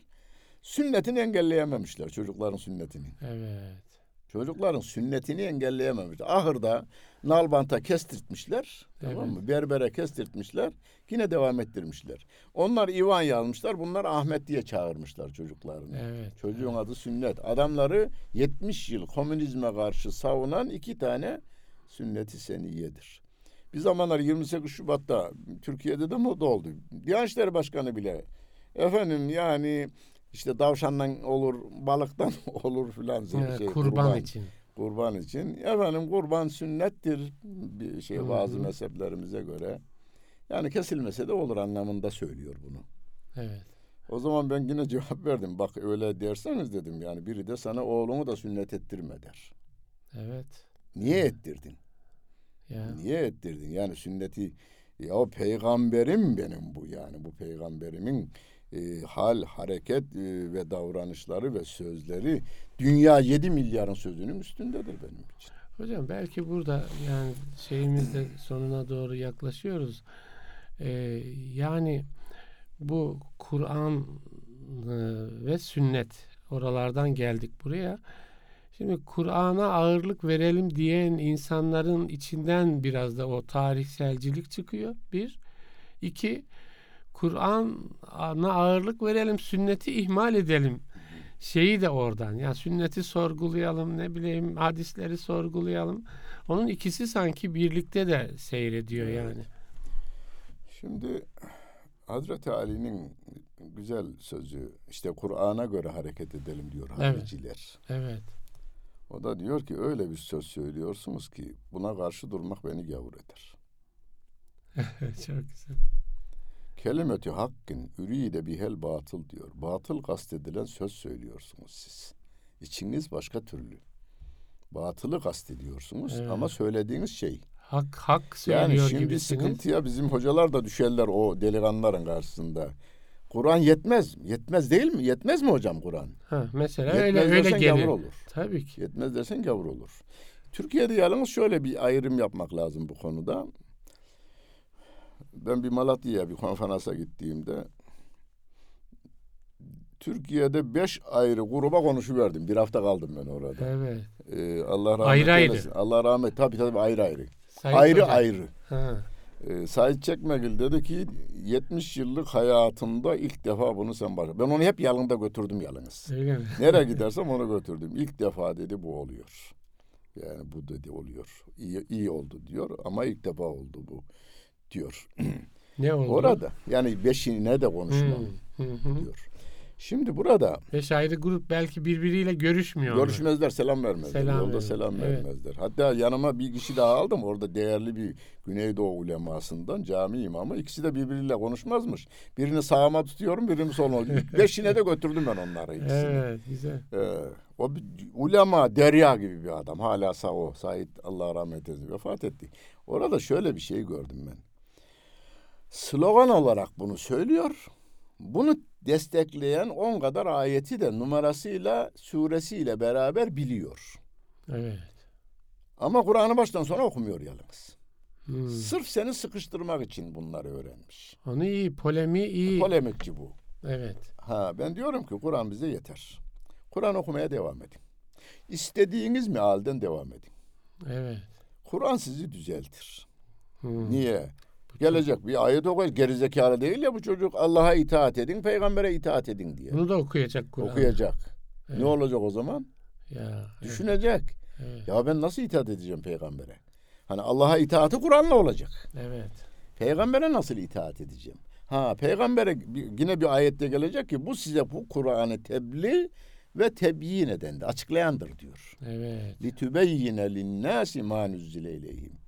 S2: Sünnetini engelleyememişler çocukların sünnetini.
S1: Evet.
S2: Çocukların sünnetini engelleyememişler. Ahırda nalbanta kestirtmişler. Tamam mı? Berbere kestirtmişler. Yine devam ettirmişler. Onlar İvan yazmışlar. Bunlar Ahmet diye çağırmışlar çocuklarını.
S1: Evet.
S2: Çocuğun adı sünnet. Adamları 70 yıl komünizme karşı savunan iki tane sünneti seniyedir. Bir zamanlar 28 Şubat'ta Türkiye'de de moda oldu. Diyanet İşleri Başkanı bile efendim yani işte davşandan olur, balıktan olur filan
S1: Evet,
S2: şey,
S1: kurban, için.
S2: kurban için. Efendim kurban sünnettir bir şey
S1: Hı
S2: bazı mezheplerimize göre. Yani kesilmese de olur anlamında söylüyor bunu.
S1: Evet.
S2: O zaman ben yine cevap verdim. Bak öyle derseniz dedim yani biri de sana oğlunu da sünnet ettirme der.
S1: Evet.
S2: Niye ettirdin?
S1: Ya.
S2: Niye ettirdin? Yani sünneti ya o peygamberim benim bu yani bu peygamberimin e, hal, hareket e, ve davranışları ve sözleri dünya 7 milyarın sözünün üstündedir benim için.
S1: Hocam belki burada yani şeyimizde sonuna doğru yaklaşıyoruz. Ee, yani bu Kur'an e, ve sünnet oralardan geldik buraya. Şimdi Kur'an'a ağırlık verelim diyen insanların içinden biraz da o tarihselcilik çıkıyor. Bir. iki Kur'an'a ağırlık verelim, sünneti ihmal edelim. Şeyi de oradan. Ya sünneti sorgulayalım, ne bileyim hadisleri sorgulayalım. Onun ikisi sanki birlikte de seyrediyor
S2: Evet.
S1: yani.
S2: Şimdi Hazreti Ali'nin güzel sözü işte Kur'an'a göre hareket edelim diyor
S1: Evet.
S2: hariciler.
S1: Evet.
S2: O da diyor ki öyle bir söz söylüyorsunuz ki buna karşı durmak beni gavur eder.
S1: Çok güzel.
S2: Kelimetü hakkın üride bihel batıl diyor. Batıl kastedilen söz söylüyorsunuz siz. İçiniz başka türlü. Batılı kastediyorsunuz
S1: Evet.
S2: ama söylediğiniz şey.
S1: Hak hak söylüyor
S2: Yani şimdi
S1: gibisiniz.
S2: sıkıntıya bizim hocalar da düşerler o delikanlıların karşısında. Kur'an yetmez. Yetmez değil mi? Yetmez mi hocam Kur'an?
S1: Ha, mesela
S2: Yetmez
S1: öyle öyle gelir.
S2: gavur olur.
S1: Tabii ki.
S2: Yetmez dersen gavur olur. Türkiye'de yalnız şöyle bir ayrım yapmak lazım bu konuda. Ben bir Malatya'ya bir konferansa gittiğimde Türkiye'de beş ayrı gruba konuşuverdim. Bir hafta kaldım ben orada.
S1: Evet.
S2: Ee, Allah rahmet
S1: Ayrı ayrı.
S2: eylesin. Allah rahmet. Tabii tabii ayrı ayrı.
S1: Sayın
S2: ayrı
S1: Hocam.
S2: ayrı.
S1: Ha,
S2: Ee, Sait Çekmegil dedi ki 70 yıllık hayatımda ilk defa bunu sen başla. Ben onu hep yanında götürdüm yalnız.
S1: öyle mi?
S2: Nereye gidersem onu götürdüm. İlk defa dedi bu oluyor. Yani bu dedi oluyor. İyi, iyi oldu diyor ama ilk defa oldu bu diyor.
S1: Ne oldu?
S2: Orada yani beşine de konuşmam
S1: Hmm,
S2: diyor. Şimdi burada
S1: Beş ayrı grup belki birbiriyle görüşmüyor.
S2: görüşmezler, selam vermezler.
S1: Selam
S2: Yolda selam
S1: Evet.
S2: vermezler. Hatta yanıma bir kişi daha aldım. Orada değerli bir Güneydoğu ulemasından cami imamı. İkisi de birbiriyle konuşmazmış. Birini sağıma tutuyorum, birini soluma. Beşine de götürdüm ben onları ikisini.
S1: Evet güzel.
S2: Ee, o bir ulema derya gibi bir adam. Hala sağ o. Said Allah rahmet eylesin vefat etti. Orada şöyle bir şey gördüm ben. Slogan olarak bunu söylüyor. Bunu destekleyen on kadar ayeti de numarasıyla suresiyle beraber biliyor.
S1: Evet.
S2: Ama Kur'an'ı baştan sona okumuyor yalnız.
S1: Hmm.
S2: Sırf seni sıkıştırmak için bunları öğrenmiş.
S1: Onu iyi, polemiği iyi.
S2: Polemikçi bu.
S1: evet.
S2: Ha ben diyorum ki Kur'an bize yeter. Kur'an okumaya devam edin. İstediğiniz mealden devam edin.
S1: Evet.
S2: Kur'an sizi düzeltir.
S1: Hmm.
S2: Niye? Gelecek bir ayet okuyacak. Gerizekalı değil ya bu çocuk. Allah'a itaat edin, peygambere itaat edin diye.
S1: Bunu da okuyacak Kur'an.
S2: Okuyacak.
S1: Evet.
S2: Ne olacak o zaman?
S1: Ya.
S2: Düşünecek.
S1: Evet.
S2: Ya ben nasıl itaat edeceğim peygambere? Hani Allah'a itaati Kur'an'la olacak.
S1: evet.
S2: Peygambere nasıl itaat edeceğim? Ha peygambere yine bir ayette gelecek ki bu size bu Kur'an'ı tebliğ ve tebyin edendir, açıklayandır diyor.
S1: Evet.
S2: Litübeyyine linnâsi mâ nüzzile ileyhim.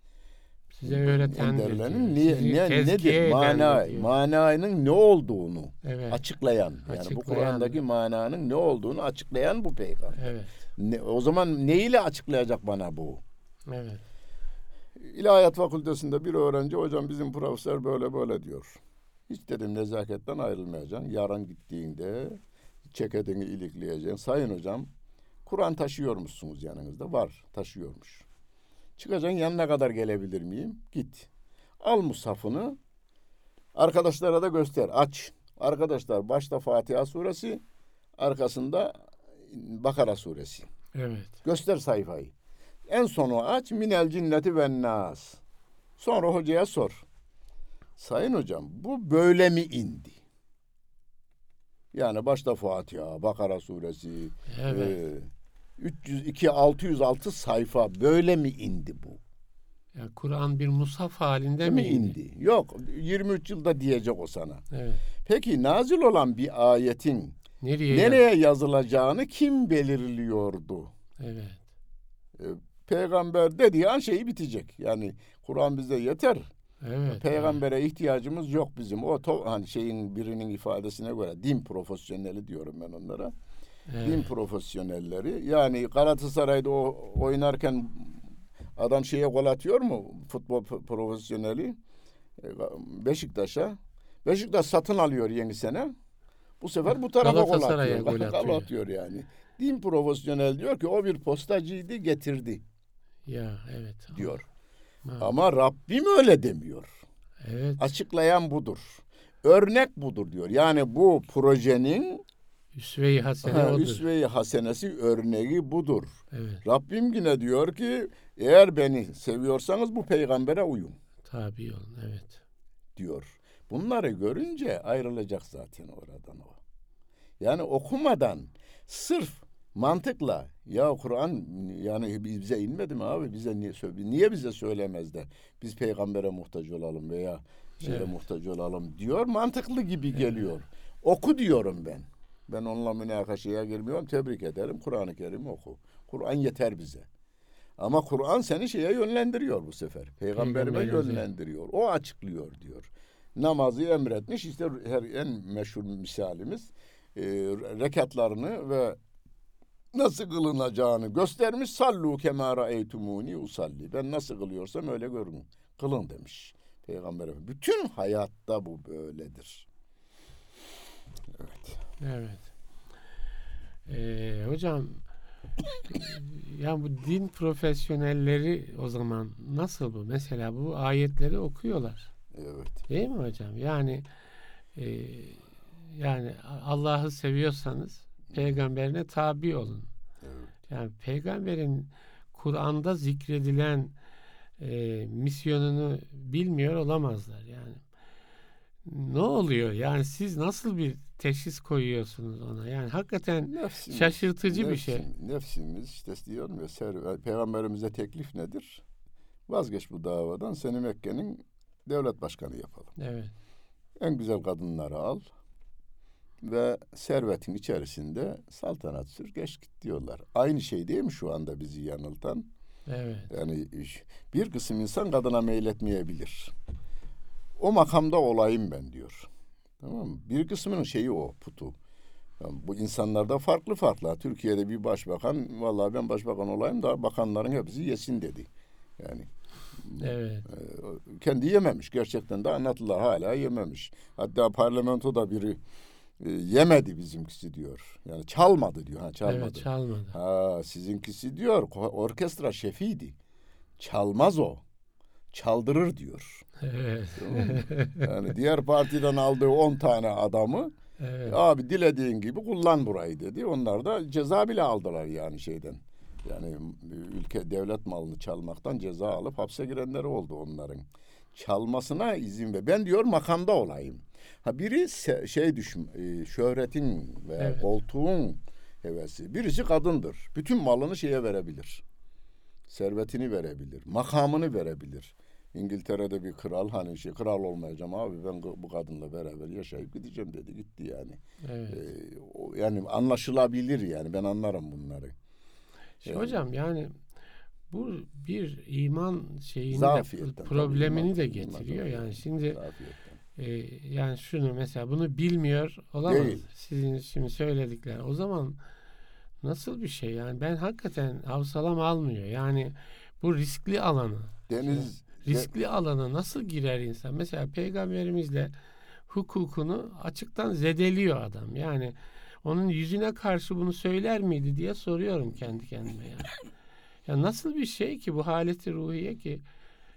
S1: Size öğretendir.
S2: Önderlerin
S1: diyor.
S2: niye,
S1: tezkiye
S2: nedir? Mana, mananın ne olduğunu
S1: Evet.
S2: açıklayan. Yani bu
S1: Açıklayan.
S2: Kur'an'daki mananın ne olduğunu açıklayan bu peygamber.
S1: Evet.
S2: Ne, o zaman neyle açıklayacak bana bu?
S1: Evet.
S2: İlahiyat fakültesinde bir öğrenci hocam bizim profesör böyle böyle diyor. Hiç dedim nezaketten ayrılmayacaksın. Yarın gittiğinde ceketini ilikleyeceksin. Sayın hocam Kur'an taşıyor musunuz yanınızda? Var taşıyormuş. Çıkacaksın yanına kadar gelebilir miyim? Git. Al mushafını arkadaşlara da göster. Aç. Arkadaşlar başta Fatiha suresi arkasında Bakara suresi.
S1: Evet.
S2: Göster sayfayı. En sonu aç minel cinneti ve nas. Sonra hocaya sor. Sayın hocam bu böyle mi indi? Yani başta Fatiha, Bakara suresi,
S1: Evet.
S2: e, 302 606 sayfa böyle mi indi bu?
S1: Ya Kur'an bir musaf halinde mi indi?
S2: indi? Yok 23 yılda diyecek o sana.
S1: Evet.
S2: Peki nazil olan bir ayetin
S1: Nereye?
S2: nereye yazılacağını kim belirliyordu?
S1: Evet.
S2: E, Peygamber dediği an şeyi bitecek. Yani Kur'an bize yeter.
S1: Evet.
S2: Peygambere ihtiyacımız yok bizim. O to, hani şeyin birinin ifadesine göre din profesyoneli diyorum ben onlara.
S1: Evet.
S2: Din profesyonelleri. Yani Galatasaray'da o oynarken adam şeye gol atıyor mu? Futbol profesyoneli. E, Beşiktaş'a. Beşiktaş satın alıyor yeni sene. Bu sefer bu tarafa gol atıyor.
S1: gol
S2: Gol
S1: atıyor
S2: yani. Din profesyonel diyor ki o bir postacıydı getirdi
S1: Ya evet.
S2: diyor.
S1: Ha,
S2: Ama Rabbim öyle demiyor.
S1: Evet.
S2: Açıklayan budur. Örnek budur diyor. Yani bu projenin
S1: Üsve-i hasene
S2: ha,
S1: odur.
S2: üsve-i hasenesi örneği budur.
S1: Evet.
S2: Rabbim yine diyor ki eğer beni seviyorsanız bu peygambere uyun
S1: Tabi olun. Evet.
S2: diyor. Bunları görünce ayrılacak zaten oradan o. Yani okumadan sırf mantıkla ya Kur'an yani bize inmedi mi abi bize niye niye bize söylemez de biz peygambere muhtaç olalım veya şeye
S1: Evet.
S2: muhtaç olalım diyor mantıklı gibi geliyor. Oku diyorum ben. Ben onunla münakaşaya girmiyorum. Tebrik ederim. Kur'an-ı Kerim oku. Kur'an yeter bize. Ama Kur'an seni şeye yönlendiriyor bu sefer. Peygamberime
S1: Peygamberimize.
S2: yönlendiriyor. O açıklıyor diyor. Namazı emretmiş. İşte her en meşhur misalimiz e, rekatlarını ve nasıl kılınacağını göstermiş. Sallu kemara eytumuni usalli. Ben nasıl kılıyorsam öyle görün. Kılın demiş. Peygamber. Bütün hayatta bu böyledir. Evet.
S1: Evet. Ee, hocam ya bu din profesyonelleri o zaman nasıl bu? Mesela bu ayetleri okuyorlar.
S2: Evet.
S1: Değil mi hocam? Yani e, yani Allah'ı seviyorsanız peygamberine tabi olun.
S2: Evet.
S1: Yani peygamberin Kur'an'da zikredilen e, misyonunu bilmiyor olamazlar yani. Ne oluyor? Yani siz nasıl bir teşhis koyuyorsunuz ona? Yani hakikaten
S2: Nefsimiz,
S1: şaşırtıcı bir şey.
S2: nefsim- Nefsimiz işte diyorum ya peygamberimize teklif nedir? Vazgeç bu davadan seni Mekke'nin devlet başkanı yapalım.
S1: Evet.
S2: En güzel kadınları al ve servetin içerisinde saltanat sür geç git diyorlar. Aynı şey değil mi şu anda bizi yanıltan?
S1: Evet.
S2: Yani bir kısım insan kadına meyletmeyebilir. O makamda olayım ben diyor. Tamam mı? Bir kısmının şeyi o putu. Yani bu insanlarda farklı farklı. Türkiye'de bir başbakan vallahi ben başbakan olayım da bakanların hepsi yesin dedi. Yani
S1: Evet.
S2: e, kendi yememiş. Gerçekten de anlattılar hala yememiş. Hatta parlamentoda biri e, yemedi bizimkisi diyor. Yani çalmadı diyor. Ha, çalmadı.
S1: Evet çalmadı.
S2: Ha sizinkisi diyor orkestra şefiydi. Çalmaz o. Çaldırır diyor.
S1: Evet.
S2: Yani diğer partiden aldığı 10 tane adamı
S1: Evet.
S2: abi dilediğin gibi kullan burayı dedi. Onlar da ceza bile aldılar yani şeyden. Yani ülke devlet malını çalmaktan ceza alıp hapse girenleri oldu onların. Çalmasına izin ve ben diyor makamda olayım. Ha biri şey düşün e, şöhretin ve
S1: Evet.
S2: koltuğun hevesi. Birisi kadındır. Bütün malını şeye verebilir. Servetini verebilir. Makamını verebilir. İngiltere'de bir kral hani şey kral olmayacağım abi ben bu kadınla beraber yaşayıp gideceğim dedi gitti yani.
S1: evet.
S2: Ee, o- yani anlaşılabilir yani ben anlarım bunları.
S1: Şimdi
S2: Yani-
S1: hocam yani bu bir iman şeyini de, problemini
S2: tabii,
S1: de getiriyor.
S2: iman-
S1: Yani şimdi e, yani şunu mesela bunu bilmiyor olamaz.
S2: Değil.
S1: Sizin şimdi söyledikler. O zaman nasıl bir şey yani ben hakikaten havsalam almıyor. Yani bu riskli alanı.
S2: Deniz
S1: Riskli alana nasıl girer insan? Mesela peygamberimizle hukukunu açıktan zedeliyor adam. Yani onun yüzüne karşı bunu söyler miydi diye soruyorum kendi kendime yani. Ya nasıl bir şey ki bu haleti ruhiye ki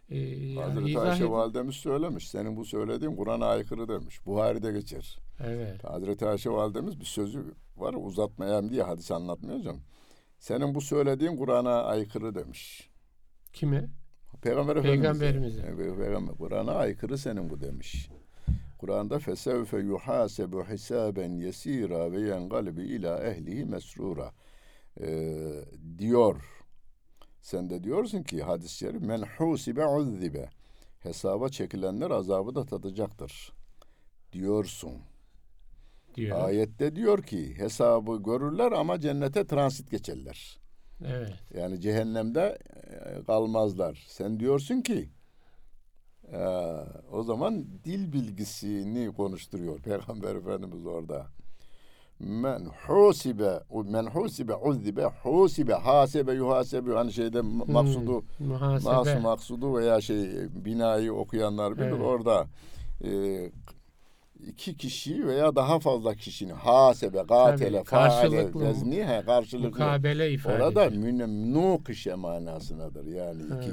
S1: e, yani
S2: Hazreti
S1: izah
S2: Ayşe validemiz söylemiş. Senin bu söylediğin Kur'an'a aykırı demiş. Buhari'de geçer.
S1: Evet.
S2: Hazreti Ayşe validemiz bir sözü var uzatmayayım diye hadis anlatmayacağım. Senin bu söylediğin Kur'an'a aykırı demiş.
S1: Kime?
S2: Peygamber Efendimiz'e.
S1: Peygamberimize.
S2: Evet, Peygamber Kur'an'a aykırı senin bu demiş. Kur'an'da fesevfe yuhasebu hisaben yesira ve yenqalibi ila ehlihi mesrura Ee, diyor. Sen de diyorsun ki hadis-i şerif men husibe uzzibe hesaba çekilenler azabı da tadacaktır diyorsun.
S1: Diyor.
S2: Ayette diyor ki hesabı görürler ama cennete transit geçerler.
S1: Evet.
S2: Yani cehennemde e, kalmazlar. Sen diyorsun ki e, o zaman dil bilgisini konuşturuyor Peygamber Efendimiz orada. Men husibe men husibe uzzibe husibe hasebe yuhasebe hani şeyde
S1: Hmm,
S2: maksudu
S1: Muhasebe.
S2: mas maksudu veya şey binayı okuyanlar bilir
S1: Evet.
S2: orada e, iki kişi veya daha fazla kişinin hasebe, katele, faale,
S1: karşılıklı
S2: vezni he, karşılıklı.
S1: Mukabele ifade
S2: Orada
S1: ediyor.
S2: münakışe manasındadır yani iki.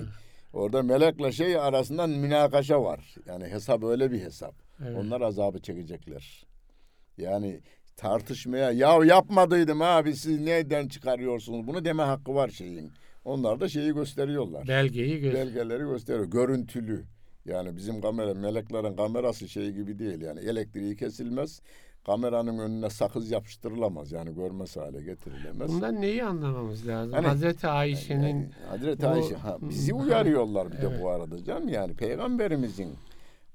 S2: Orada melekle şey arasında münakaşa var. Yani hesap öyle bir hesap.
S1: Evet.
S2: Onlar azabı çekecekler. Yani tartışmaya ya yapmadıydım abi siz neden çıkarıyorsunuz bunu deme hakkı var şeyin. Onlar da şeyi gösteriyorlar.
S1: Belgeyi göz.
S2: Belgeleri gösteriyor. Görüntülü. Yani bizim kamera, meleklerin kamerası şey gibi değil. Yani elektriği kesilmez. Kameranın önüne sakız yapıştırılamaz. Yani görmez hale getirilemez.
S1: Bundan neyi anlamamız lazım?
S2: Hani-
S1: Hazreti Ayşe'nin
S2: Yani Hazreti
S1: bu-
S2: Ayşe ha, bizi
S1: Ha,
S2: uyarıyorlar bir de
S1: evet.
S2: bu arada canım yani peygamberimizin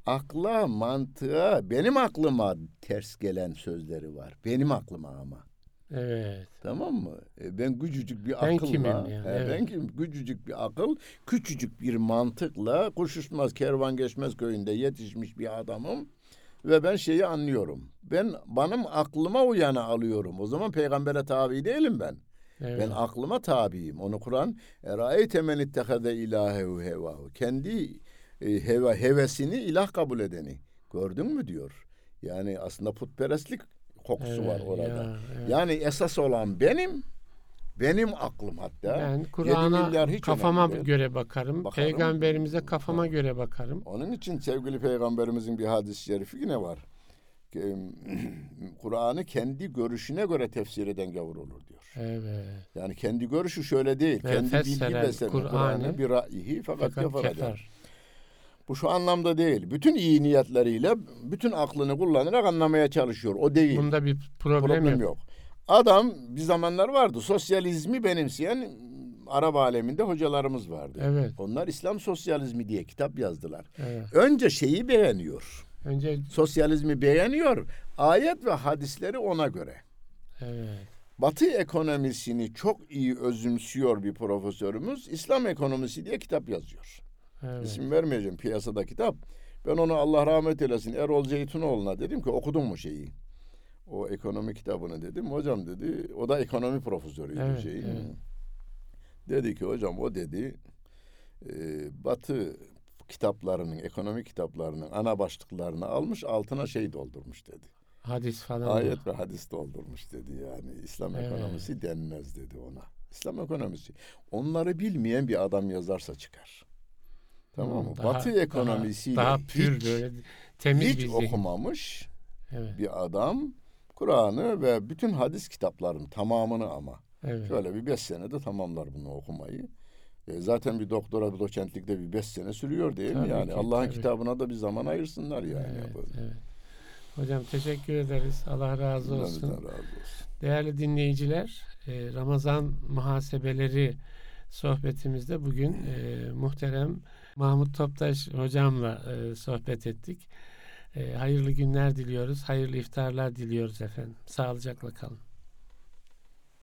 S2: akla mantığa benim aklıma ters gelen sözleri var. Benim aklıma ama.
S1: Evet.
S2: Tamam mı? E, ben küçücük bir
S1: Ben
S2: akılla,
S1: kimim yani,
S2: e,
S1: evet.
S2: ben kim? Küçücük bir akıl, küçücük bir mantıkla koşuşmaz kervan geçmez köyünde yetişmiş bir adamım ve ben şeyi anlıyorum. Ben benim aklıma uyanı alıyorum. O zaman peygambere tabi değilim ben.
S1: evet.
S2: Ben aklıma tabiyim. Onu Kur'an eraeyte men ittehade ilahehu hevahu. Kendi e, heva hevesini ilah kabul edeni. Gördün mü diyor. Yani aslında putperestlik kokusu var
S1: Evet,
S2: orada.
S1: ya, evet.
S2: Yani esas olan benim benim aklım hatta.
S1: Ben Kur'an'a kafama göre bakarım.
S2: Bakarım.
S1: Peygamberimize kafama
S2: Ha.
S1: göre bakarım.
S2: Onun için sevgili peygamberimizin bir hadis-i şerifi yine var. Kur'an'ı kendi görüşüne göre tefsir eden gavur olur diyor.
S1: Evet.
S2: Yani kendi görüşü şöyle değil.
S1: Ve
S2: kendi bilgi beseni.
S1: Kur'an'ı
S2: Kur'an'ı bir ra'yihi fakat,
S1: Fakat
S2: kefara der.
S1: kefer.
S2: Bu şu anlamda değil. Bütün iyi niyetleriyle bütün aklını kullanarak anlamaya çalışıyor. O değil.
S1: Bunda bir problem,
S2: Problem
S1: yok.
S2: yok. Adam bir zamanlar vardı. Sosyalizmi benimseyen Arap aleminde hocalarımız vardı.
S1: Evet.
S2: Onlar İslam sosyalizmi diye kitap yazdılar.
S1: Evet.
S2: Önce şeyi beğeniyor.
S1: Önce
S2: Sosyalizmi beğeniyor. Ayet ve hadisleri ona göre.
S1: evet.
S2: Batı ekonomisini çok iyi özümsüyor bir profesörümüz. İslam ekonomisi diye kitap yazıyor.
S1: Evet.
S2: İsim vermeyeceğim piyasada kitap. Ben onu Allah rahmet eylesin Erol Zeytunoğlu'na dedim ki okudun mu şeyi? O ekonomi kitabını dedim. Hocam dedi o da ekonomi profesörüydü
S1: Evet,
S2: şeyin.
S1: evet.
S2: Dedi ki hocam o dedi e, Batı kitaplarının, ekonomi kitaplarının ana başlıklarını almış altına şey doldurmuş dedi.
S1: Hadis falan.
S2: Ayet ve hadis doldurmuş dedi yani. İslam
S1: Evet.
S2: ekonomisi denmez dedi ona. İslam ekonomisi. Onları bilmeyen bir adam yazarsa çıkar. Tamam mı?
S1: Daha-
S2: Batı ekonomisiyle
S1: daha, daha pür
S2: hiç,
S1: böyle temiz
S2: hiç
S1: bir zihin.
S2: okumamış
S1: Evet.
S2: bir adam Kur'an'ı ve bütün hadis kitaplarının tamamını ama
S1: Evet.
S2: şöyle bir beş senede tamamlar bunu okumayı. E, zaten bir doktora bir doçentlikte bir beş sene sürüyor değil mi
S1: Tabii
S2: yani?
S1: ki,
S2: Allah'ın kitabına da bir zaman ayırsınlar yani.
S1: Evet,
S2: Böyle.
S1: evet. Hocam teşekkür ederiz. Allah razı olsun.
S2: razı olsun.
S1: Değerli dinleyiciler, e, Ramazan muhasebeleri sohbetimizde bugün e, muhterem Mahmut Toptaş hocamla e, sohbet ettik. E, hayırlı günler diliyoruz, hayırlı iftarlar diliyoruz efendim. Sağlıcakla kalın.